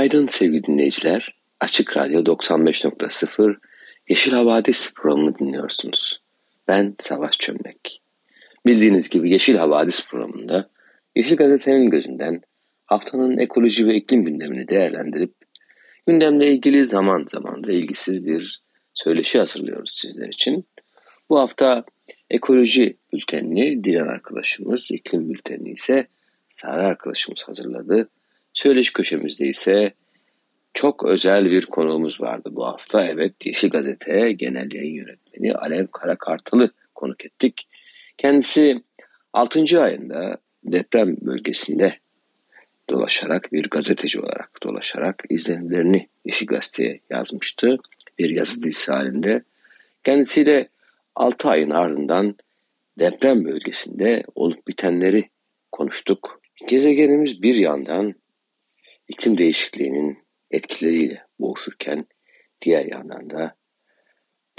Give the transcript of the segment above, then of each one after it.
Günaydın sevgili dinleyiciler. Açık Radyo 95.0 Yeşil Havadis programını dinliyorsunuz. Ben Savaş Çömlek. Bildiğiniz gibi Yeşil Havadis programında Yeşil Gazete'nin gözünden haftanın ekoloji ve iklim gündemini değerlendirip gündemle ilgili zaman zaman da ilgisiz bir söyleşi hazırlıyoruz sizler için. Bu hafta ekoloji bültenini Dilan arkadaşımız, iklim bültenini ise Sara arkadaşımız hazırladı. Söyleşi köşemizde ise çok özel bir konuğumuz vardı bu hafta. Evet Yeşil Gazete Genel Yayın Yönetmeni Alev Karakartalı konuk ettik. Kendisi 6. ayında deprem bölgesinde dolaşarak bir gazeteci olarak dolaşarak izlenimlerini Yeşil Gazete'ye yazmıştı. Bir yazı dizisi halinde. Kendisiyle 6 ayın ardından deprem bölgesinde olup bitenleri konuştuk. Gezegenimiz bir yandan iklim değişikliğinin etkileriyle boğuşurken diğer yandan da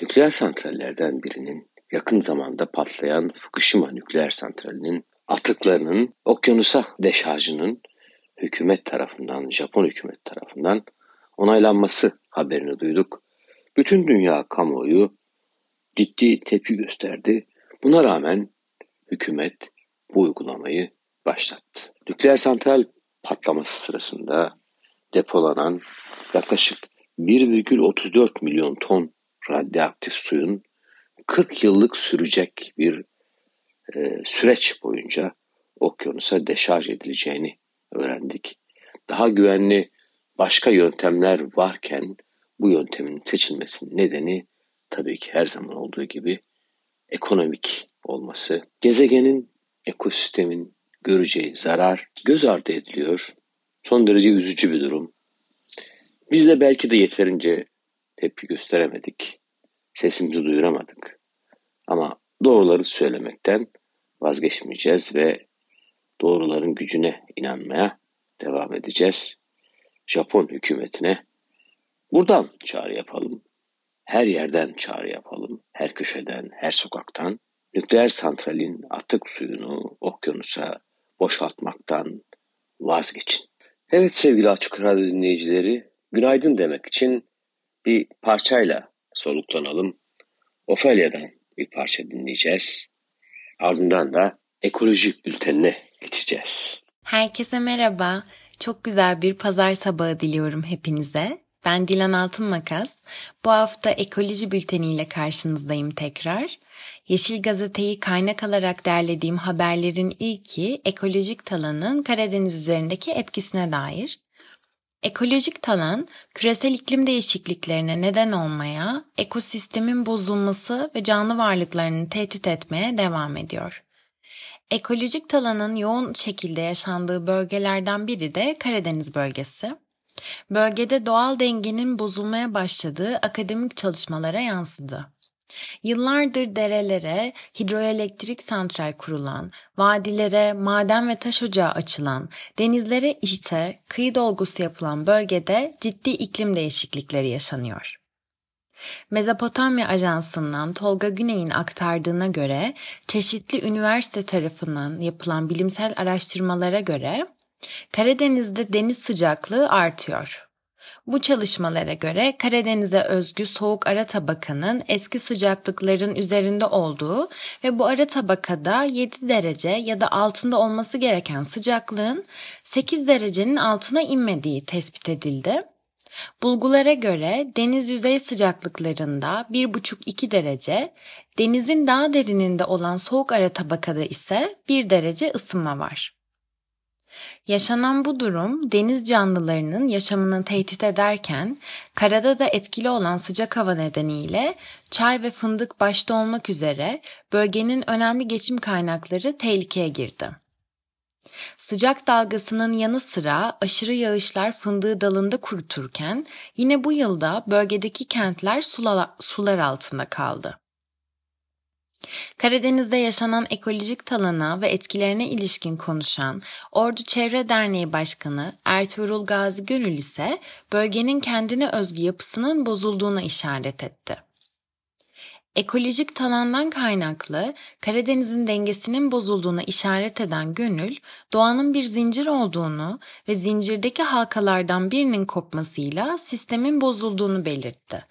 nükleer santrallerden birinin yakın zamanda patlayan Fukushima nükleer santralinin atıklarının okyanusa deşarjının hükümet tarafından, Japon hükümet tarafından onaylanması haberini duyduk. Bütün dünya kamuoyu ciddi tepki gösterdi. Buna rağmen hükümet bu uygulamayı başlattı. Nükleer santral patlaması sırasında depolanan yaklaşık 1,34 milyon ton radyoaktif suyun 40 yıllık sürecek bir e, süreç boyunca okyanusa deşarj edileceğini öğrendik. Daha güvenli başka yöntemler varken bu yöntemin seçilmesinin nedeni tabii ki her zaman olduğu gibi ekonomik olması. Gezegenin, ekosistemin göreceği zarar göz ardı ediliyor. Son derece üzücü bir durum. Biz de belki de yeterince tepki gösteremedik. Sesimizi duyuramadık. Ama doğruları söylemekten vazgeçmeyeceğiz ve doğruların gücüne inanmaya devam edeceğiz. Japon hükümetine buradan çağrı yapalım. Her yerden çağrı yapalım. Her köşeden, her sokaktan. Nükleer santralin atık suyunu okyanusa boşaltmaktan vazgeçin. Evet sevgili Açık Radyo dinleyicileri, günaydın demek için bir parçayla soluklanalım. Ophelia'dan bir parça dinleyeceğiz. Ardından da ekoloji bültenine geçeceğiz. Herkese merhaba. Çok güzel bir pazar sabahı diliyorum hepinize. Ben Dilan Altınmakas. Bu hafta ekoloji bülteniyle karşınızdayım tekrar. Yeşil Gazete'yi kaynak alarak derlediğim haberlerin ilki ekolojik talanın Karadeniz üzerindeki etkisine dair. Ekolojik talan, küresel iklim değişikliklerine neden olmaya, ekosistemin bozulması ve canlı varlıklarını tehdit etmeye devam ediyor. Ekolojik talanın yoğun şekilde yaşandığı bölgelerden biri de Karadeniz bölgesi. Bölgede doğal dengenin bozulmaya başladığı akademik çalışmalara yansıdı. Yıllardır derelere hidroelektrik santral kurulan, vadilere maden ve taş ocağı açılan, denizlere ise kıyı dolgusu yapılan bölgede ciddi iklim değişiklikleri yaşanıyor. Mezopotamya Ajansı'ndan Tolga Güney'in aktardığına göre çeşitli üniversite tarafından yapılan bilimsel araştırmalara göre Karadeniz'de deniz sıcaklığı artıyor. Bu çalışmalara göre Karadeniz'e özgü soğuk ara tabakanın eski sıcaklıkların üzerinde olduğu ve bu ara tabakada 7 derece ya da altında olması gereken sıcaklığın 8 derecenin altına inmediği tespit edildi. Bulgulara göre deniz yüzey sıcaklıklarında 1,5-2 derece, denizin daha derininde olan soğuk ara tabakada ise 1 derece ısınma var. Yaşanan bu durum deniz canlılarının yaşamını tehdit ederken karada da etkili olan sıcak hava nedeniyle çay ve fındık başta olmak üzere bölgenin önemli geçim kaynakları tehlikeye girdi. Sıcak dalgasının yanı sıra aşırı yağışlar fındığı dalında kuruturken yine bu yılda bölgedeki kentler sular altında kaldı. Karadeniz'de yaşanan ekolojik talana ve etkilerine ilişkin konuşan Ordu Çevre Derneği Başkanı Ertuğrul Gazi Gönül ise bölgenin kendine özgü yapısının bozulduğuna işaret etti. Ekolojik talandan kaynaklı Karadeniz'in dengesinin bozulduğuna işaret eden Gönül, doğanın bir zincir olduğunu ve zincirdeki halkalardan birinin kopmasıyla sistemin bozulduğunu belirtti.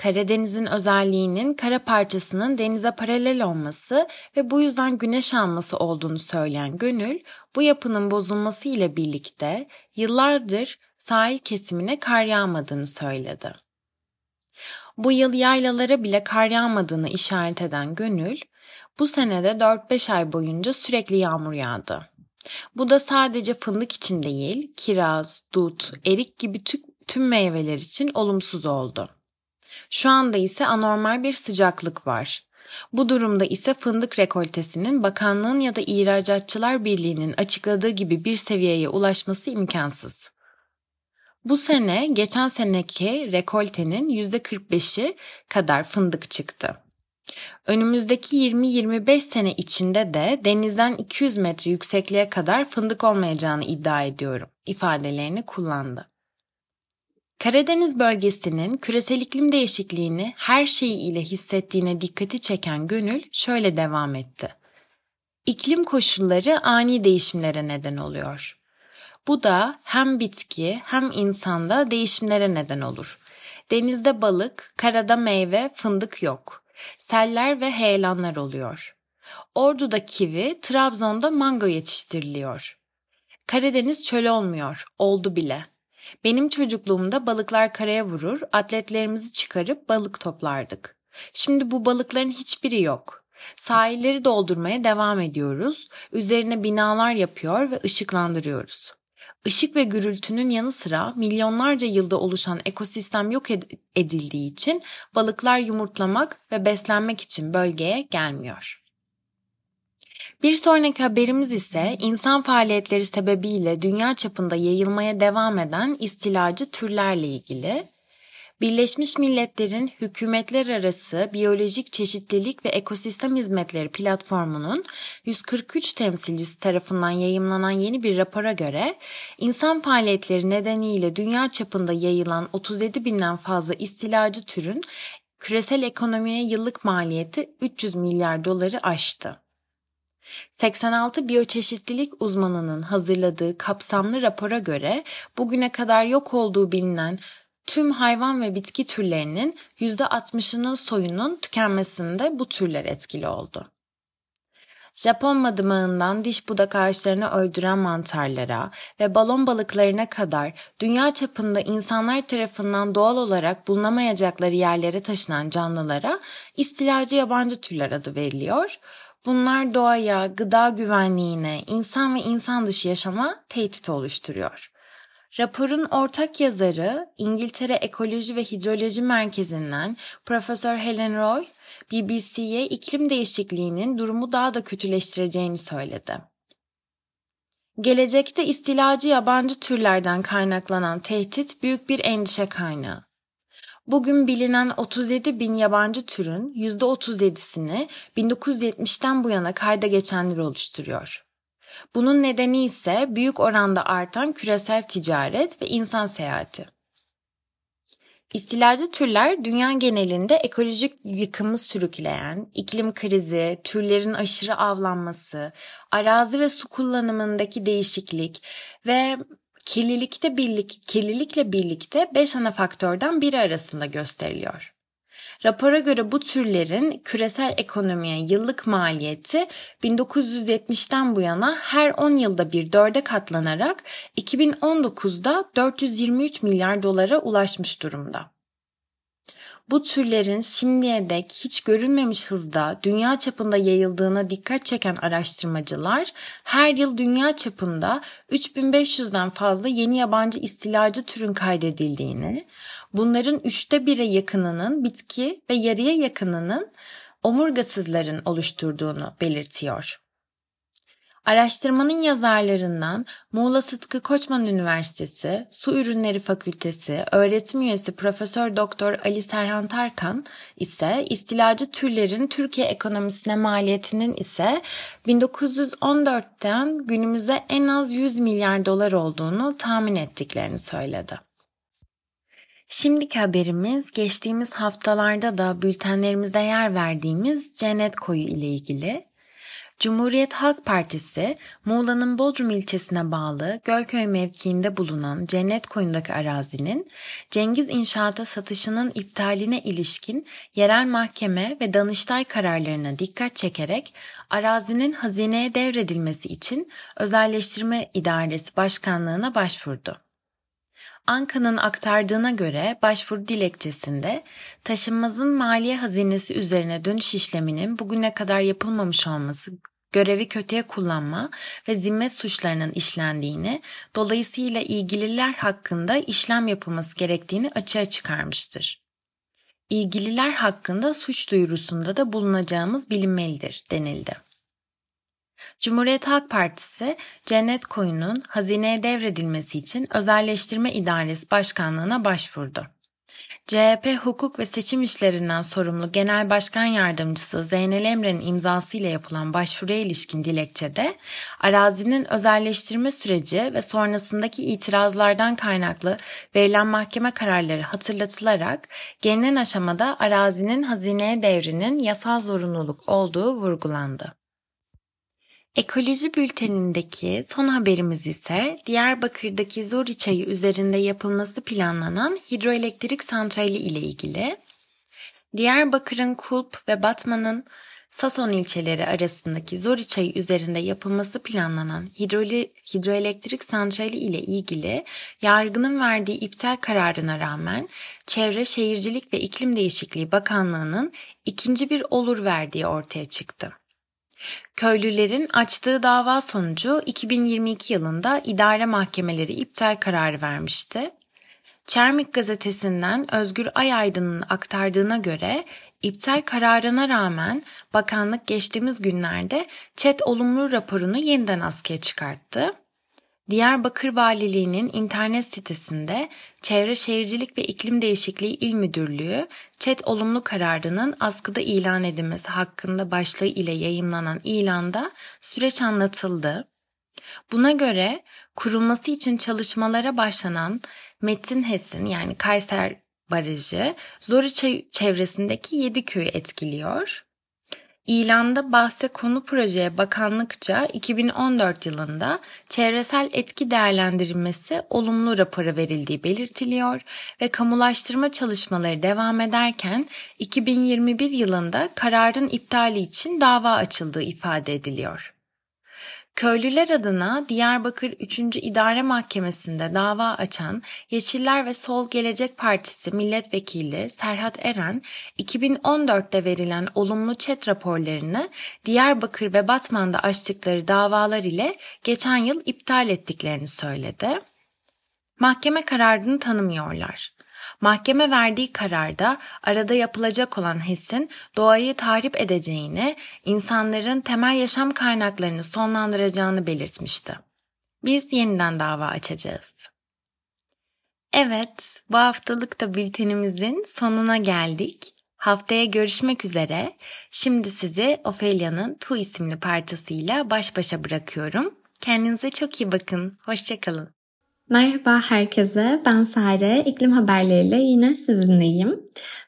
Karadeniz'in özelliğinin kara parçasının denize paralel olması ve bu yüzden güneş alması olduğunu söyleyen Gönül, bu yapının bozulması ile birlikte yıllardır sahil kesimine kar yağmadığını söyledi. Bu yıl yaylalara bile kar yağmadığını işaret eden Gönül, bu senede 4-5 ay boyunca sürekli yağmur yağdı. Bu da sadece fındık için değil, kiraz, dut, erik gibi tüm meyveler için olumsuz oldu. Şu anda ise anormal bir sıcaklık var. Bu durumda ise fındık rekoltesinin bakanlığın ya da ihracatçılar birliğinin açıkladığı gibi bir seviyeye ulaşması imkansız. Bu sene geçen seneki rekoltenin %45'i kadar fındık çıktı. Önümüzdeki 20-25 sene içinde de denizden 200 metre yüksekliğe kadar fındık olmayacağını iddia ediyorum ifadelerini kullandı. Karadeniz bölgesinin küresel iklim değişikliğini her şeyiyle hissettiğine dikkati çeken Gönül şöyle devam etti. İklim koşulları ani değişimlere neden oluyor. Bu da hem bitki hem insanda değişimlere neden olur. Denizde balık, karada meyve, fındık yok. Seller ve heyelanlar oluyor. Ordu'da kivi, Trabzon'da mango yetiştiriliyor. Karadeniz çöl olmuyor, oldu bile. Benim çocukluğumda balıklar karaya vurur, atletlerimizi çıkarıp balık toplardık. Şimdi bu balıkların hiçbiri yok. Sahilleri doldurmaya devam ediyoruz. Üzerine binalar yapıyor ve ışıklandırıyoruz. Işık ve gürültünün yanı sıra milyonlarca yılda oluşan ekosistem yok edildiği için balıklar yumurtlamak ve beslenmek için bölgeye gelmiyor. Bir sonraki haberimiz ise insan faaliyetleri sebebiyle dünya çapında yayılmaya devam eden istilacı türlerle ilgili. Birleşmiş Milletler'in hükümetler arası biyolojik çeşitlilik ve ekosistem hizmetleri platformunun 143 temsilcisi tarafından yayımlanan yeni bir rapora göre insan faaliyetleri nedeniyle dünya çapında yayılan 37 binden fazla istilacı türün küresel ekonomiye yıllık maliyeti 300 milyar doları aştı. 86 biyoçeşitlilik uzmanının hazırladığı kapsamlı rapora göre bugüne kadar yok olduğu bilinen tüm hayvan ve bitki türlerinin %60'ının soyunun tükenmesinde bu türler etkili oldu. Japon madımağından diş budak ağaçlarını öldüren mantarlara ve balon balıklarına kadar dünya çapında insanlar tarafından doğal olarak bulunamayacakları yerlere taşınan canlılara istilacı yabancı türler adı veriliyor. Bunlar doğaya, gıda güvenliğine, insan ve insan dışı yaşama tehdit oluşturuyor. Raporun ortak yazarı İngiltere Ekoloji ve Hidroloji Merkezi'nden Profesör Helen Roy, BBC'ye iklim değişikliğinin durumu daha da kötüleştireceğini söyledi. Gelecekte istilacı yabancı türlerden kaynaklanan tehdit büyük bir endişe kaynağı. Bugün bilinen 37 bin yabancı türün %37'sini 1970'ten bu yana kayda geçenler oluşturuyor. Bunun nedeni ise büyük oranda artan küresel ticaret ve insan seyahati. İstilacı türler dünya genelinde ekolojik yıkımı sürükleyen, iklim krizi, türlerin aşırı avlanması, arazi ve su kullanımındaki değişiklik ve kirlilikte birlik, kirlilikle birlikte 5 ana faktörden biri arasında gösteriliyor. Rapora göre bu türlerin küresel ekonomiye yıllık maliyeti 1970'ten bu yana her 10 yılda bir dörde katlanarak 2019'da 423 milyar dolara ulaşmış durumda. Bu türlerin şimdiye dek hiç görülmemiş hızda dünya çapında yayıldığına dikkat çeken araştırmacılar her yıl dünya çapında 3500'den fazla yeni yabancı istilacı türün kaydedildiğini, bunların üçte bire yakınının bitki ve yarıya yakınının omurgasızların oluşturduğunu belirtiyor. Araştırmanın yazarlarından Muğla Sıtkı Koçman Üniversitesi Su Ürünleri Fakültesi öğretim üyesi Profesör Doktor Ali Serhan Tarkan ise istilacı türlerin Türkiye ekonomisine maliyetinin ise 1914'ten günümüze en az 100 milyar dolar olduğunu tahmin ettiklerini söyledi. Şimdiki haberimiz geçtiğimiz haftalarda da bültenlerimizde yer verdiğimiz Cennet Koyu ile ilgili. Cumhuriyet Halk Partisi, Muğla'nın Bodrum ilçesine bağlı Gölköy mevkiinde bulunan Cennet Koyu'ndaki arazinin Cengiz İnşaat'a satışının iptaline ilişkin yerel mahkeme ve Danıştay kararlarına dikkat çekerek arazinin hazineye devredilmesi için Özelleştirme İdaresi Başkanlığı'na başvurdu. Anka'nın aktardığına göre başvuru dilekçesinde taşınmazın maliye hazinesi üzerine dönüş işleminin bugüne kadar yapılmamış olması görevi kötüye kullanma ve zimmet suçlarının işlendiğini, dolayısıyla ilgililer hakkında işlem yapılması gerektiğini açığa çıkarmıştır. İlgililer hakkında suç duyurusunda da bulunacağımız bilinmelidir denildi. Cumhuriyet Halk Partisi Cennet Koyu'nun hazineye devredilmesi için Özelleştirme İdaresi Başkanlığı'na başvurdu. CHP Hukuk ve Seçim İşlerinden sorumlu Genel Başkan Yardımcısı Zeynel Emre'nin imzasıyla yapılan başvuruya ilişkin dilekçede arazinin özelleştirme süreci ve sonrasındaki itirazlardan kaynaklı verilen mahkeme kararları hatırlatılarak gelinen aşamada arazinin hazineye devrinin yasal zorunluluk olduğu vurgulandı. Ekoloji bültenindeki son haberimiz ise Diyarbakır'daki Zori Çayı üzerinde yapılması planlanan hidroelektrik santrali ile ilgili. Diyarbakır'ın Kulp ve Batman'ın Sason ilçeleri arasındaki Zori üzerinde yapılması planlanan hidroli, hidroelektrik santrali ile ilgili yargının verdiği iptal kararına rağmen Çevre Şehircilik ve İklim Değişikliği Bakanlığı'nın ikinci bir olur verdiği ortaya çıktı. Köylülerin açtığı dava sonucu 2022 yılında idare mahkemeleri iptal kararı vermişti. Çermik gazetesinden Özgür Ayaydın'ın aktardığına göre iptal kararına rağmen bakanlık geçtiğimiz günlerde ÇED olumlu raporunu yeniden askıya çıkarttı. Diyarbakır Valiliği'nin internet sitesinde Çevre Şehircilik ve İklim Değişikliği İl Müdürlüğü, ÇED olumlu kararının askıda ilan edilmesi hakkında başlığı ile yayımlanan ilanda süreç anlatıldı. Buna göre kurulması için çalışmalara başlanan Metin HES'in yani Kayser Barajı Zoriçay çevresindeki 7 köyü etkiliyor. İlanda bahse konu projeye bakanlıkça 2014 yılında çevresel etki değerlendirilmesi olumlu raporu verildiği belirtiliyor ve kamulaştırma çalışmaları devam ederken 2021 yılında kararın iptali için dava açıldığı ifade ediliyor. Köylüler adına Diyarbakır 3. İdare Mahkemesi'nde dava açan Yeşiller ve Sol Gelecek Partisi milletvekili Serhat Eren, 2014'te verilen olumlu çet raporlarını Diyarbakır ve Batman'da açtıkları davalar ile geçen yıl iptal ettiklerini söyledi. Mahkeme kararını tanımıyorlar. Mahkeme verdiği kararda arada yapılacak olan HES'in doğayı tahrip edeceğini, insanların temel yaşam kaynaklarını sonlandıracağını belirtmişti. Biz yeniden dava açacağız. Evet, bu haftalık da bültenimizin sonuna geldik. Haftaya görüşmek üzere. Şimdi sizi Ophelia'nın Tu isimli parçasıyla baş başa bırakıyorum. Kendinize çok iyi bakın. Hoşçakalın. Merhaba herkese, ben Sare. İklim haberleriyle yine sizinleyim.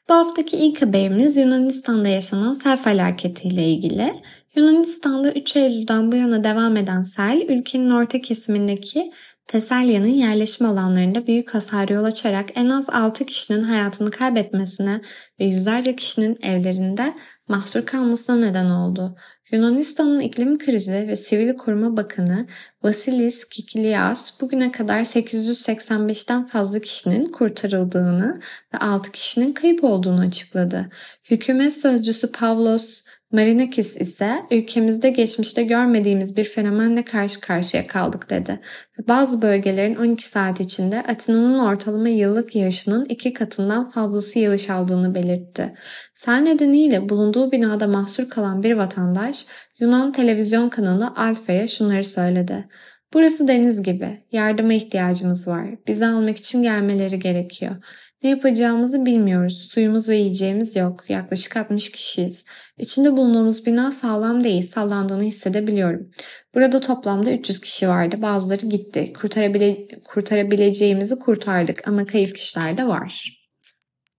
Bu haftaki ilk haberimiz Yunanistan'da yaşanan sel felaketiyle ilgili. Yunanistan'da 3 Eylül'den bu yana devam eden sel, ülkenin orta kesimindeki Teselya'nın yerleşim alanlarında büyük hasar yol açarak en az 6 kişinin hayatını kaybetmesine ve yüzlerce kişinin evlerinde mahsur kalmasına neden oldu. Yunanistan'ın iklim krizi ve sivil koruma bakanı Vasilis Kikilias bugüne kadar 885'ten fazla kişinin kurtarıldığını ve 6 kişinin kayıp olduğunu açıkladı. Hükümet sözcüsü Pavlos Marinakis ise ülkemizde geçmişte görmediğimiz bir fenomenle karşı karşıya kaldık dedi. Bazı bölgelerin 12 saat içinde Atina'nın ortalama yıllık yağışının iki katından fazlası yağış aldığını belirtti. Sel nedeniyle bulunduğu binada mahsur kalan bir vatandaş Yunan televizyon kanalı Alfa'ya şunları söyledi. Burası deniz gibi. Yardıma ihtiyacımız var. Bizi almak için gelmeleri gerekiyor. Ne yapacağımızı bilmiyoruz. Suyumuz ve yiyeceğimiz yok. Yaklaşık 60 kişiyiz. İçinde bulunduğumuz bina sağlam değil. Sallandığını hissedebiliyorum. Burada toplamda 300 kişi vardı. Bazıları gitti. Kurtarabile kurtarabileceğimizi kurtardık ama kayıp kişiler de var.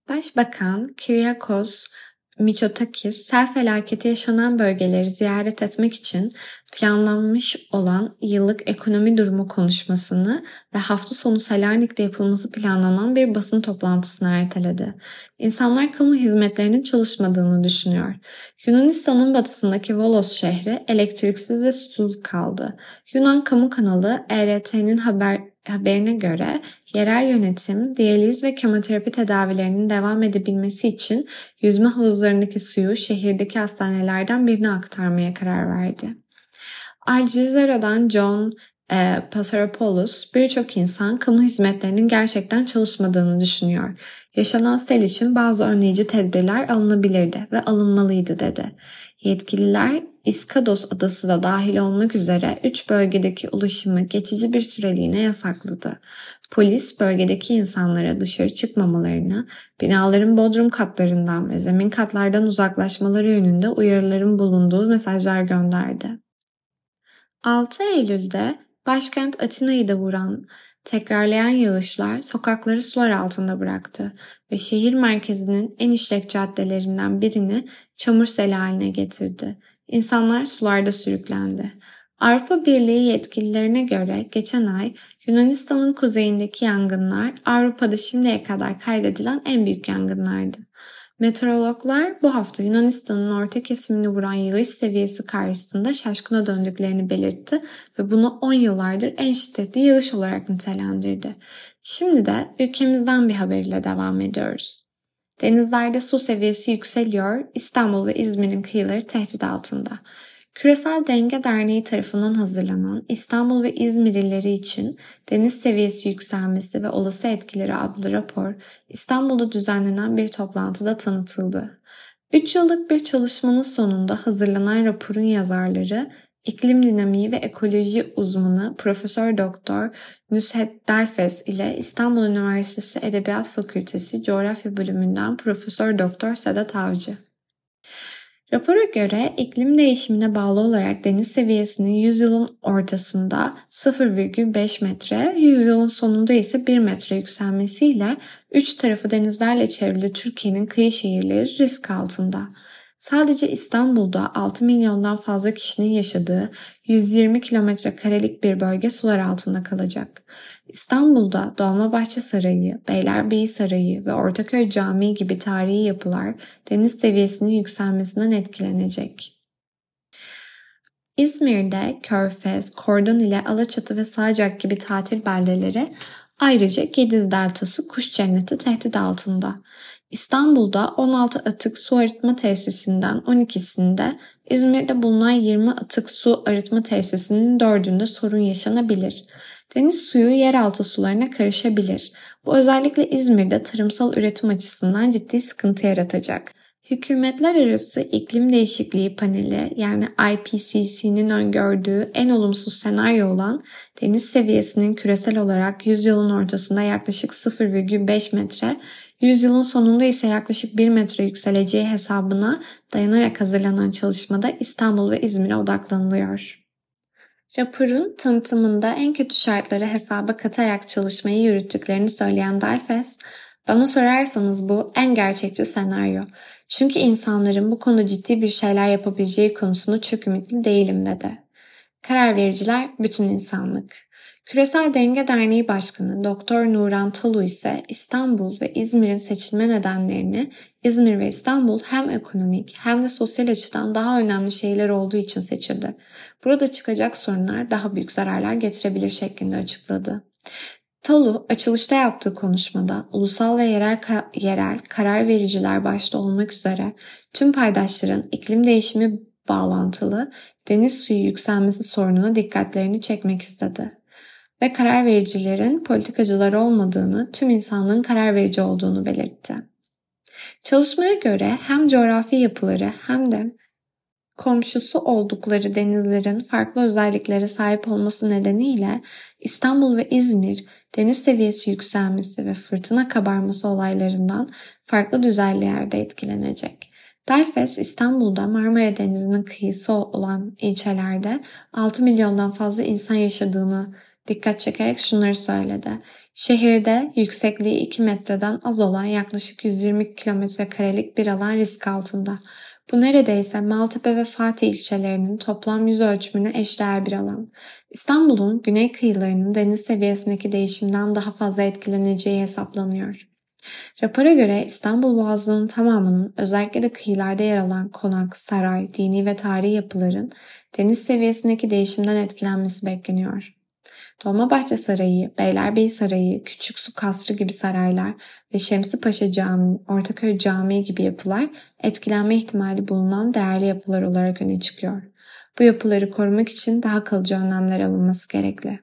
Başbakan Kyriakos Mitsotakis sel felaketi yaşanan bölgeleri ziyaret etmek için planlanmış olan yıllık ekonomi durumu konuşmasını ve hafta sonu Selanik'te yapılması planlanan bir basın toplantısını erteledi. İnsanlar kamu hizmetlerinin çalışmadığını düşünüyor. Yunanistan'ın batısındaki Volos şehri elektriksiz ve susuz kaldı. Yunan kamu kanalı ERT'nin haber haberine göre yerel yönetim diyaliz ve kemoterapi tedavilerinin devam edebilmesi için yüzme havuzlarındaki suyu şehirdeki hastanelerden birine aktarmaya karar verdi. Al Jazeera'dan John e, Pasaropoulos birçok insan kamu hizmetlerinin gerçekten çalışmadığını düşünüyor. Yaşanan sel için bazı önleyici tedbirler alınabilirdi ve alınmalıydı dedi. Yetkililer İskados adası da dahil olmak üzere 3 bölgedeki ulaşımı geçici bir süreliğine yasakladı. Polis bölgedeki insanlara dışarı çıkmamalarını, binaların bodrum katlarından ve zemin katlardan uzaklaşmaları yönünde uyarıların bulunduğu mesajlar gönderdi. 6 Eylül'de başkent Atina'yı da vuran tekrarlayan yağışlar sokakları sular altında bıraktı ve şehir merkezinin en işlek caddelerinden birini çamur seli haline getirdi. İnsanlar sularda sürüklendi. Avrupa Birliği yetkililerine göre geçen ay Yunanistan'ın kuzeyindeki yangınlar Avrupa'da şimdiye kadar kaydedilen en büyük yangınlardı. Meteorologlar bu hafta Yunanistan'ın orta kesimini vuran yağış seviyesi karşısında şaşkına döndüklerini belirtti ve bunu 10 yıllardır en şiddetli yağış olarak nitelendirdi. Şimdi de ülkemizden bir haber ile devam ediyoruz. Denizlerde su seviyesi yükseliyor, İstanbul ve İzmir'in kıyıları tehdit altında. Küresel Denge Derneği tarafından hazırlanan İstanbul ve İzmir illeri için deniz seviyesi yükselmesi ve olası etkileri adlı rapor İstanbul'da düzenlenen bir toplantıda tanıtıldı. 3 yıllık bir çalışmanın sonunda hazırlanan raporun yazarları iklim dinamiği ve ekoloji uzmanı Profesör Doktor Nusret Dalfes ile İstanbul Üniversitesi Edebiyat Fakültesi Coğrafya Bölümünden Profesör Doktor Sedat Avcı. Rapora göre iklim değişimine bağlı olarak deniz seviyesinin yüzyılın ortasında 0,5 metre, yüzyılın sonunda ise 1 metre yükselmesiyle 3 tarafı denizlerle çevrili Türkiye'nin kıyı şehirleri risk altında. Sadece İstanbul'da 6 milyondan fazla kişinin yaşadığı 120 kilometre karelik bir bölge sular altında kalacak. İstanbul'da Dolmabahçe Sarayı, Beylerbeyi Sarayı ve Ortaköy Camii gibi tarihi yapılar deniz seviyesinin yükselmesinden etkilenecek. İzmir'de Körfez, Kordon ile Alaçatı ve Sağcak gibi tatil beldeleri ayrıca Gediz Deltası kuş cenneti tehdit altında. İstanbul'da 16 atık su arıtma tesisinden 12'sinde, İzmir'de bulunan 20 atık su arıtma tesisinin 4'ünde sorun yaşanabilir. Deniz suyu yeraltı sularına karışabilir. Bu özellikle İzmir'de tarımsal üretim açısından ciddi sıkıntı yaratacak. Hükümetler Arası İklim Değişikliği Paneli yani IPCC'nin öngördüğü en olumsuz senaryo olan deniz seviyesinin küresel olarak yüzyılın ortasında yaklaşık 0,5 metre, yüzyılın sonunda ise yaklaşık 1 metre yükseleceği hesabına dayanarak hazırlanan çalışmada İstanbul ve İzmir'e odaklanılıyor. Raporun tanıtımında en kötü şartları hesaba katarak çalışmayı yürüttüklerini söyleyen Dalfes, bana sorarsanız bu en gerçekçi senaryo. Çünkü insanların bu konuda ciddi bir şeyler yapabileceği konusunda çok ümitli değilim dedi. Karar vericiler bütün insanlık. Küresel Denge Derneği Başkanı Doktor Nuran Talu ise İstanbul ve İzmir'in seçilme nedenlerini İzmir ve İstanbul hem ekonomik hem de sosyal açıdan daha önemli şeyler olduğu için seçildi. Burada çıkacak sorunlar daha büyük zararlar getirebilir şeklinde açıkladı. Talu açılışta yaptığı konuşmada ulusal ve yerel, yerel karar vericiler başta olmak üzere tüm paydaşların iklim değişimi bağlantılı deniz suyu yükselmesi sorununa dikkatlerini çekmek istedi ve karar vericilerin politikacılar olmadığını, tüm insanlığın karar verici olduğunu belirtti. Çalışmaya göre hem coğrafi yapıları hem de komşusu oldukları denizlerin farklı özelliklere sahip olması nedeniyle İstanbul ve İzmir deniz seviyesi yükselmesi ve fırtına kabarması olaylarından farklı düzeylerde etkilenecek. Delfes İstanbul'da Marmara Denizi'nin kıyısı olan ilçelerde 6 milyondan fazla insan yaşadığını dikkat çekerek şunları söyledi. Şehirde yüksekliği 2 metreden az olan yaklaşık 120 kilometre karelik bir alan risk altında. Bu neredeyse Maltepe ve Fatih ilçelerinin toplam yüz ölçümüne eşdeğer bir alan. İstanbul'un güney kıyılarının deniz seviyesindeki değişimden daha fazla etkileneceği hesaplanıyor. Rapora göre İstanbul Boğazı'nın tamamının özellikle de kıyılarda yer alan konak, saray, dini ve tarihi yapıların deniz seviyesindeki değişimden etkilenmesi bekleniyor. Dolmabahçe Sarayı, Beylerbeyi Sarayı, Küçük Su Kasrı gibi saraylar ve Şemsi Paşa Camii, Ortaköy Camii gibi yapılar etkilenme ihtimali bulunan değerli yapılar olarak öne çıkıyor. Bu yapıları korumak için daha kalıcı önlemler alınması gerekli.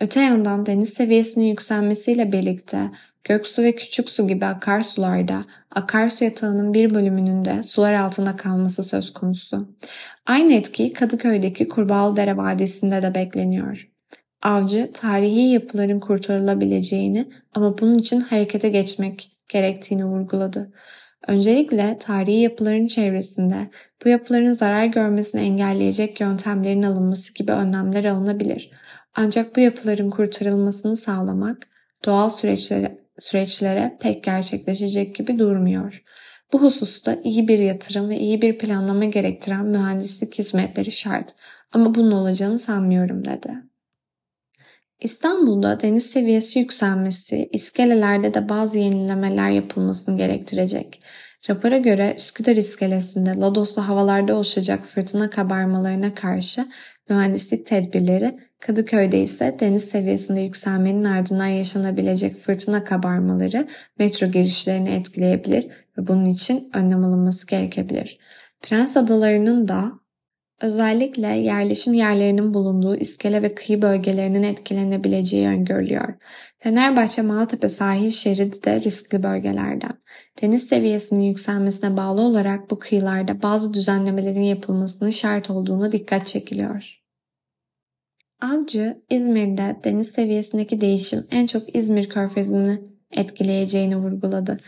Öte yandan deniz seviyesinin yükselmesiyle birlikte Göksu ve Küçük Su gibi akarsularda akarsu yatağının bir bölümünün de sular altında kalması söz konusu. Aynı etki Kadıköy'deki Kurbağalıdere Vadisi'nde de bekleniyor. Avcı tarihi yapıların kurtarılabileceğini ama bunun için harekete geçmek gerektiğini vurguladı. Öncelikle tarihi yapıların çevresinde bu yapıların zarar görmesini engelleyecek yöntemlerin alınması gibi önlemler alınabilir. Ancak bu yapıların kurtarılmasını sağlamak doğal süreçlere, süreçlere pek gerçekleşecek gibi durmuyor. Bu hususta iyi bir yatırım ve iyi bir planlama gerektiren mühendislik hizmetleri şart ama bunun olacağını sanmıyorum dedi. İstanbul'da deniz seviyesi yükselmesi, iskelelerde de bazı yenilemeler yapılmasını gerektirecek. Rapora göre Üsküdar iskelesinde Lodos'lu havalarda oluşacak fırtına kabarmalarına karşı mühendislik tedbirleri, Kadıköy'de ise deniz seviyesinde yükselmenin ardından yaşanabilecek fırtına kabarmaları metro girişlerini etkileyebilir ve bunun için önlem alınması gerekebilir. Prens Adaları'nın da Özellikle yerleşim yerlerinin bulunduğu iskele ve kıyı bölgelerinin etkilenebileceği öngörülüyor. Fenerbahçe Maltepe sahil şeridi de riskli bölgelerden. Deniz seviyesinin yükselmesine bağlı olarak bu kıyılarda bazı düzenlemelerin yapılmasının şart olduğuna dikkat çekiliyor. Avcı, İzmir'de deniz seviyesindeki değişim en çok İzmir körfezini etkileyeceğini vurguladı.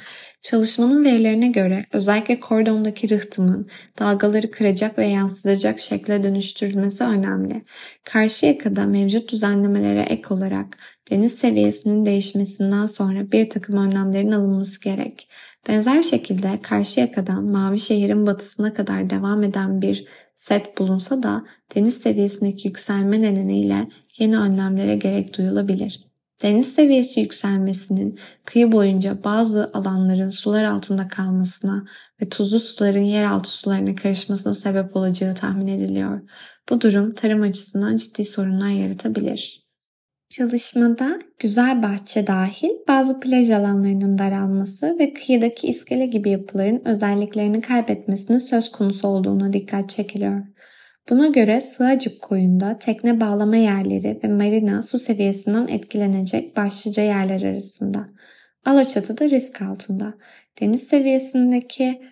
Çalışmanın verilerine göre özellikle kordondaki rıhtımın dalgaları kıracak ve yansıtacak şekle dönüştürülmesi önemli. Karşıyaka'da mevcut düzenlemelere ek olarak deniz seviyesinin değişmesinden sonra bir takım önlemlerin alınması gerek. Benzer şekilde Karşıyaka'dan Mavi Şehir'in batısına kadar devam eden bir set bulunsa da deniz seviyesindeki yükselme nedeniyle yeni önlemlere gerek duyulabilir. Deniz seviyesi yükselmesinin kıyı boyunca bazı alanların sular altında kalmasına ve tuzlu suların yeraltı sularına karışmasına sebep olacağı tahmin ediliyor. Bu durum tarım açısından ciddi sorunlar yaratabilir. Çalışmada güzel bahçe dahil bazı plaj alanlarının daralması ve kıyıdaki iskele gibi yapıların özelliklerini kaybetmesinin söz konusu olduğuna dikkat çekiliyor. Buna göre Sığacık koyunda tekne bağlama yerleri ve marina su seviyesinden etkilenecek başlıca yerler arasında. Alaçatı da risk altında. Deniz seviyesindeki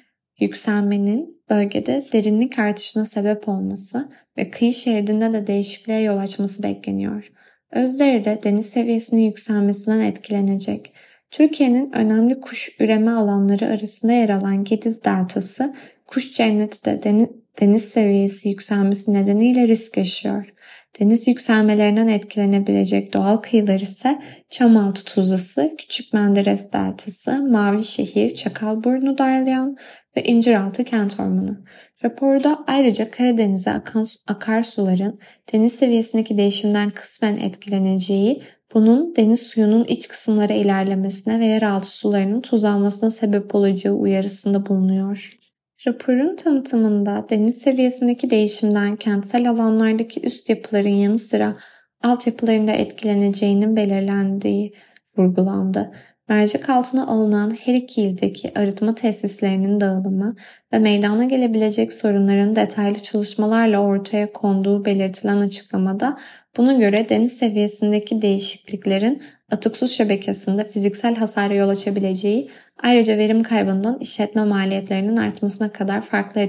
yükselmenin bölgede derinlik artışına sebep olması ve kıyı şeridinde de değişikliğe yol açması bekleniyor. Özdere'de deniz seviyesinin yükselmesinden etkilenecek. Türkiye'nin önemli kuş üreme alanları arasında yer alan Gediz Deltası, kuş cenneti de deniz, deniz seviyesi yükselmesi nedeniyle risk yaşıyor. Deniz yükselmelerinden etkilenebilecek doğal kıyılar ise Çamaltı Tuzlası, Küçük Menderes Deltası, Mavi Şehir, Çakalburnu Dalyan ve İnciraltı Kent Ormanı. Raporda ayrıca Karadeniz'e akan akarsuların deniz seviyesindeki değişimden kısmen etkileneceği, bunun deniz suyunun iç kısımlara ilerlemesine ve yeraltı sularının tuzlanmasına sebep olacağı uyarısında bulunuyor. Raporun tanıtımında deniz seviyesindeki değişimden kentsel alanlardaki üst yapıların yanı sıra altyapıların da etkileneceğinin belirlendiği vurgulandı. Mercek altına alınan her iki ildeki arıtma tesislerinin dağılımı ve meydana gelebilecek sorunların detaylı çalışmalarla ortaya konduğu belirtilen açıklamada buna göre deniz seviyesindeki değişikliklerin atık su şebekesinde fiziksel hasara yol açabileceği ayrıca verim kaybından işletme maliyetlerinin artmasına kadar farklı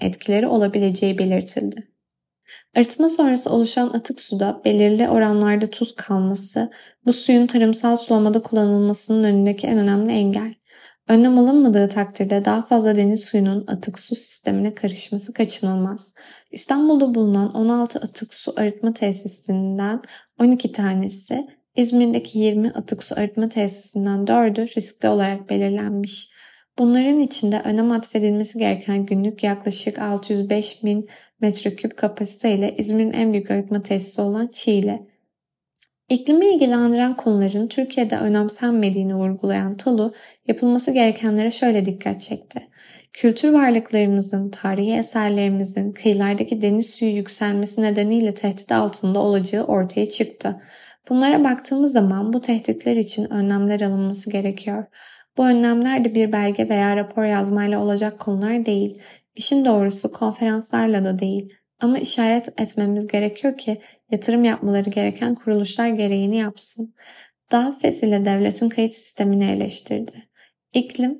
etkileri olabileceği belirtildi. Arıtma sonrası oluşan atık suda belirli oranlarda tuz kalması bu suyun tarımsal sulamada kullanılmasının önündeki en önemli engel. Önlem alınmadığı takdirde daha fazla deniz suyunun atık su sistemine karışması kaçınılmaz. İstanbul'da bulunan 16 atık su arıtma tesisinden 12 tanesi, İzmir'deki 20 atık su arıtma tesisinden 4'ü riskli olarak belirlenmiş. Bunların içinde önem atfedilmesi gereken günlük yaklaşık 605 bin metreküp kapasiteyle İzmir'in en büyük arıtma tesisi olan Çiğli. İklimi ilgilendiren konuların Türkiye'de önemsenmediğini vurgulayan Talu, yapılması gerekenlere şöyle dikkat çekti. Kültür varlıklarımızın, tarihi eserlerimizin kıyılardaki deniz suyu yükselmesi nedeniyle tehdit altında olacağı ortaya çıktı. Bunlara baktığımız zaman bu tehditler için önlemler alınması gerekiyor. Bu önlemler de bir belge veya rapor yazmayla olacak konular değil. İşin doğrusu konferanslarla da değil. Ama işaret etmemiz gerekiyor ki yatırım yapmaları gereken kuruluşlar gereğini yapsın. DAFES ile devletin kayıt sistemini eleştirdi. İklim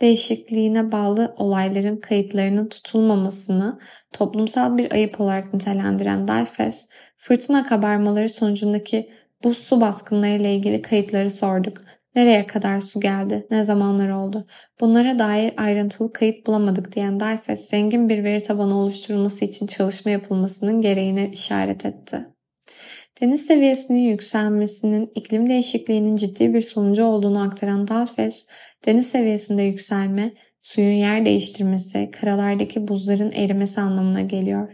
değişikliğine bağlı olayların kayıtlarının tutulmamasını toplumsal bir ayıp olarak nitelendiren DAFES, fırtına kabarmaları sonucundaki bu su baskınları ile ilgili kayıtları sorduk. Nereye kadar su geldi? Ne zamanlar oldu? Bunlara dair ayrıntılı kayıt bulamadık diyen Dayfes, zengin bir veri tabanı oluşturulması için çalışma yapılmasının gereğine işaret etti. Deniz seviyesinin yükselmesinin iklim değişikliğinin ciddi bir sonucu olduğunu aktaran Dalfes, deniz seviyesinde yükselme, suyun yer değiştirmesi, karalardaki buzların erimesi anlamına geliyor.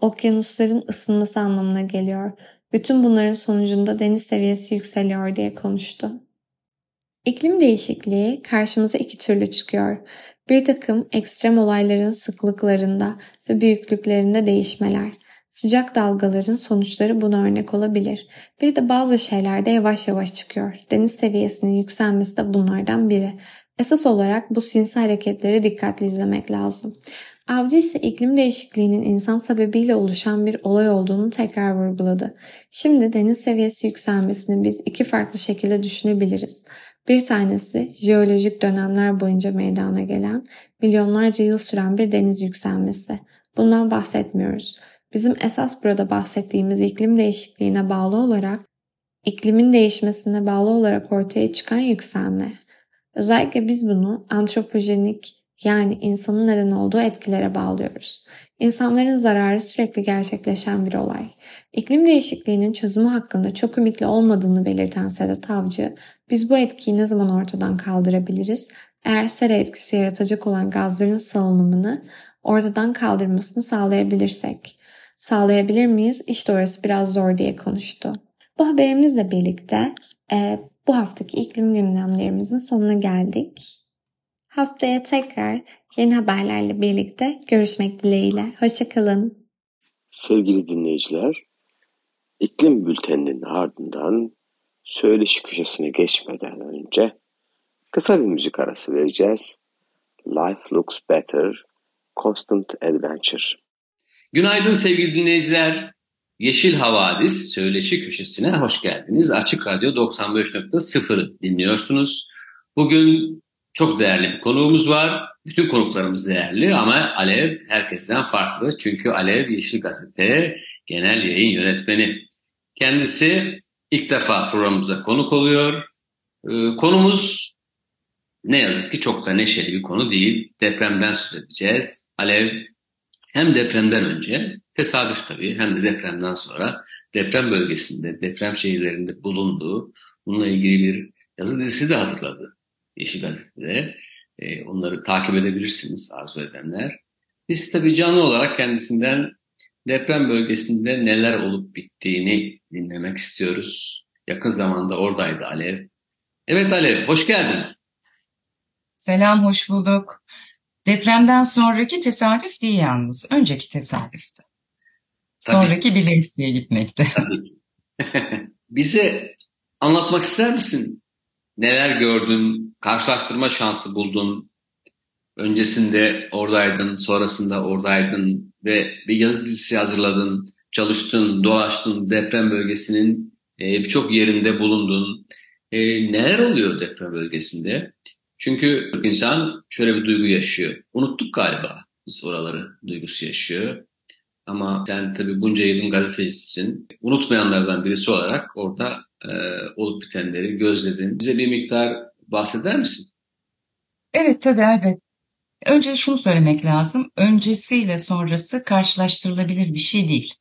Okyanusların ısınması anlamına geliyor. Bütün bunların sonucunda deniz seviyesi yükseliyor diye konuştu. İklim değişikliği karşımıza iki türlü çıkıyor. Bir takım ekstrem olayların sıklıklarında ve büyüklüklerinde değişmeler. Sıcak dalgaların sonuçları buna örnek olabilir. Bir de bazı şeyler de yavaş yavaş çıkıyor. Deniz seviyesinin yükselmesi de bunlardan biri. Esas olarak bu sinsi hareketleri dikkatli izlemek lazım. Avcı ise iklim değişikliğinin insan sebebiyle oluşan bir olay olduğunu tekrar vurguladı. Şimdi deniz seviyesi yükselmesini biz iki farklı şekilde düşünebiliriz. Bir tanesi jeolojik dönemler boyunca meydana gelen, milyonlarca yıl süren bir deniz yükselmesi. Bundan bahsetmiyoruz. Bizim esas burada bahsettiğimiz iklim değişikliğine bağlı olarak, iklimin değişmesine bağlı olarak ortaya çıkan yükselme. Özellikle biz bunu antropojenik yani insanın neden olduğu etkilere bağlıyoruz. İnsanların zararı sürekli gerçekleşen bir olay. İklim değişikliğinin çözümü hakkında çok ümitli olmadığını belirten Sedat Avcı, biz bu etkiyi ne zaman ortadan kaldırabiliriz? Eğer sera etkisi yaratacak olan gazların salınımını ortadan kaldırmasını sağlayabilirsek. Sağlayabilir miyiz? İşte orası biraz zor diye konuştu. Bu haberimizle birlikte e, bu haftaki iklim gündemlerimizin sonuna geldik. Haftaya tekrar yeni haberlerle birlikte görüşmek dileğiyle. Hoşçakalın. Sevgili dinleyiciler, iklim bülteninin ardından söyleşi köşesine geçmeden önce kısa bir müzik arası vereceğiz. Life Looks Better, Constant Adventure. Günaydın sevgili dinleyiciler. Yeşil Havadis söyleşi köşesine hoş geldiniz. Açık Radyo 95.0'ı dinliyorsunuz. Bugün çok değerli bir konuğumuz var. Bütün konuklarımız değerli ama Alev herkesten farklı. Çünkü Alev Yeşil Gazete Genel Yayın Yönetmeni. Kendisi ilk defa programımıza konuk oluyor. Ee, konumuz ne yazık ki çok da neşeli bir konu değil. Depremden söz edeceğiz. Alev hem depremden önce tesadüf tabii hem de depremden sonra deprem bölgesinde, deprem şehirlerinde bulunduğu bununla ilgili bir yazı dizisi de hazırladı. Yeşil Gazete'de. E, onları takip edebilirsiniz arzu edenler. Biz tabii canlı olarak kendisinden deprem bölgesinde neler olup bittiğini dinlemek istiyoruz. Yakın zamanda oradaydı Alev. Evet Alev, hoş geldin. Selam, hoş bulduk. Depremden sonraki tesadüf değil yalnız. Önceki tesadüftü. Tabii. Sonraki Bileğisi'ye gitmekti. Bize anlatmak ister misin neler gördün, karşılaştırma şansı buldun, öncesinde oradaydın, sonrasında oradaydın ve bir yazı dizisi hazırladın, çalıştın, dolaştın, deprem bölgesinin e, birçok yerinde bulundun. E, neler oluyor deprem bölgesinde? Çünkü insan şöyle bir duygu yaşıyor. Unuttuk galiba biz oraları duygusu yaşıyor. Ama sen tabii bunca yılın gazetecisisin. Unutmayanlardan birisi olarak orada e, olup bitenleri gözledin. Bize bir miktar bahseder misin? Evet tabii elbet. Önce şunu söylemek lazım. Öncesiyle sonrası karşılaştırılabilir bir şey değil.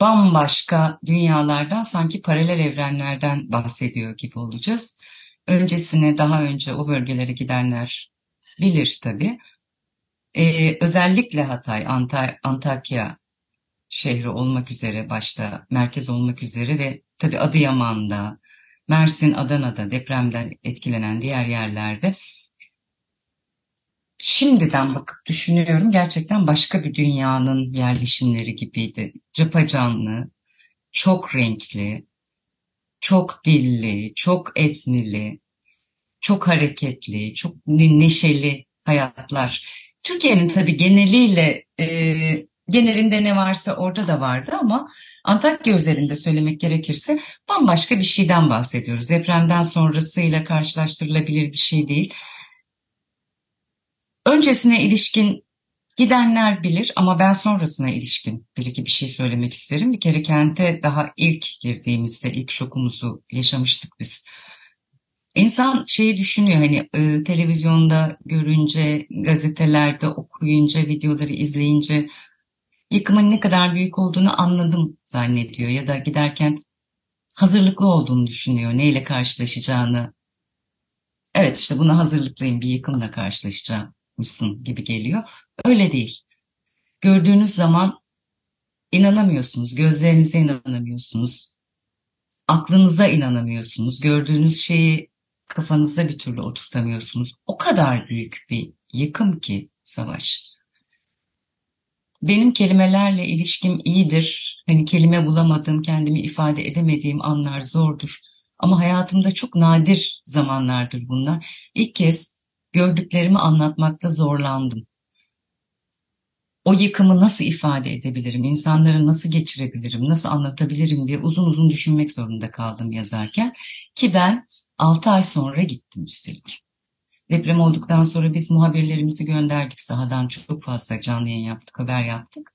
Bambaşka dünyalardan sanki paralel evrenlerden bahsediyor gibi olacağız. Öncesine daha önce o bölgelere gidenler bilir tabii. Ee, özellikle Hatay, Anta Antakya şehri olmak üzere başta merkez olmak üzere ve tabii Adıyaman'da, Mersin, Adana'da depremden etkilenen diğer yerlerde şimdiden bakıp düşünüyorum gerçekten başka bir dünyanın yerleşimleri gibiydi. Capacanlı, çok renkli, çok dilli, çok etnili, çok hareketli, çok neşeli hayatlar. Türkiye'nin tabii geneliyle e, genelinde ne varsa orada da vardı ama Antakya üzerinde söylemek gerekirse bambaşka bir şeyden bahsediyoruz. Depremden sonrasıyla karşılaştırılabilir bir şey değil. Öncesine ilişkin gidenler bilir ama ben sonrasına ilişkin bir iki bir şey söylemek isterim. Bir kere kente daha ilk girdiğimizde ilk şokumuzu yaşamıştık biz. İnsan şeyi düşünüyor hani e, televizyonda görünce, gazetelerde okuyunca, videoları izleyince yıkımın ne kadar büyük olduğunu anladım zannediyor ya da giderken hazırlıklı olduğunu düşünüyor, neyle karşılaşacağını. Evet işte buna hazırlıklıyım, bir yıkımla karşılaşacakmışsın gibi geliyor. Öyle değil. Gördüğünüz zaman inanamıyorsunuz, gözlerinize inanamıyorsunuz, aklınıza inanamıyorsunuz, gördüğünüz şeyi kafanızda bir türlü oturtamıyorsunuz. O kadar büyük bir yıkım ki savaş. Benim kelimelerle ilişkim iyidir. Hani kelime bulamadığım, kendimi ifade edemediğim anlar zordur. Ama hayatımda çok nadir zamanlardır bunlar. İlk kez gördüklerimi anlatmakta zorlandım. O yıkımı nasıl ifade edebilirim, insanları nasıl geçirebilirim, nasıl anlatabilirim diye uzun uzun düşünmek zorunda kaldım yazarken. Ki ben 6 ay sonra gittim üstelik. Deprem olduktan sonra biz muhabirlerimizi gönderdik sahadan çok fazla canlı yayın yaptık, haber yaptık.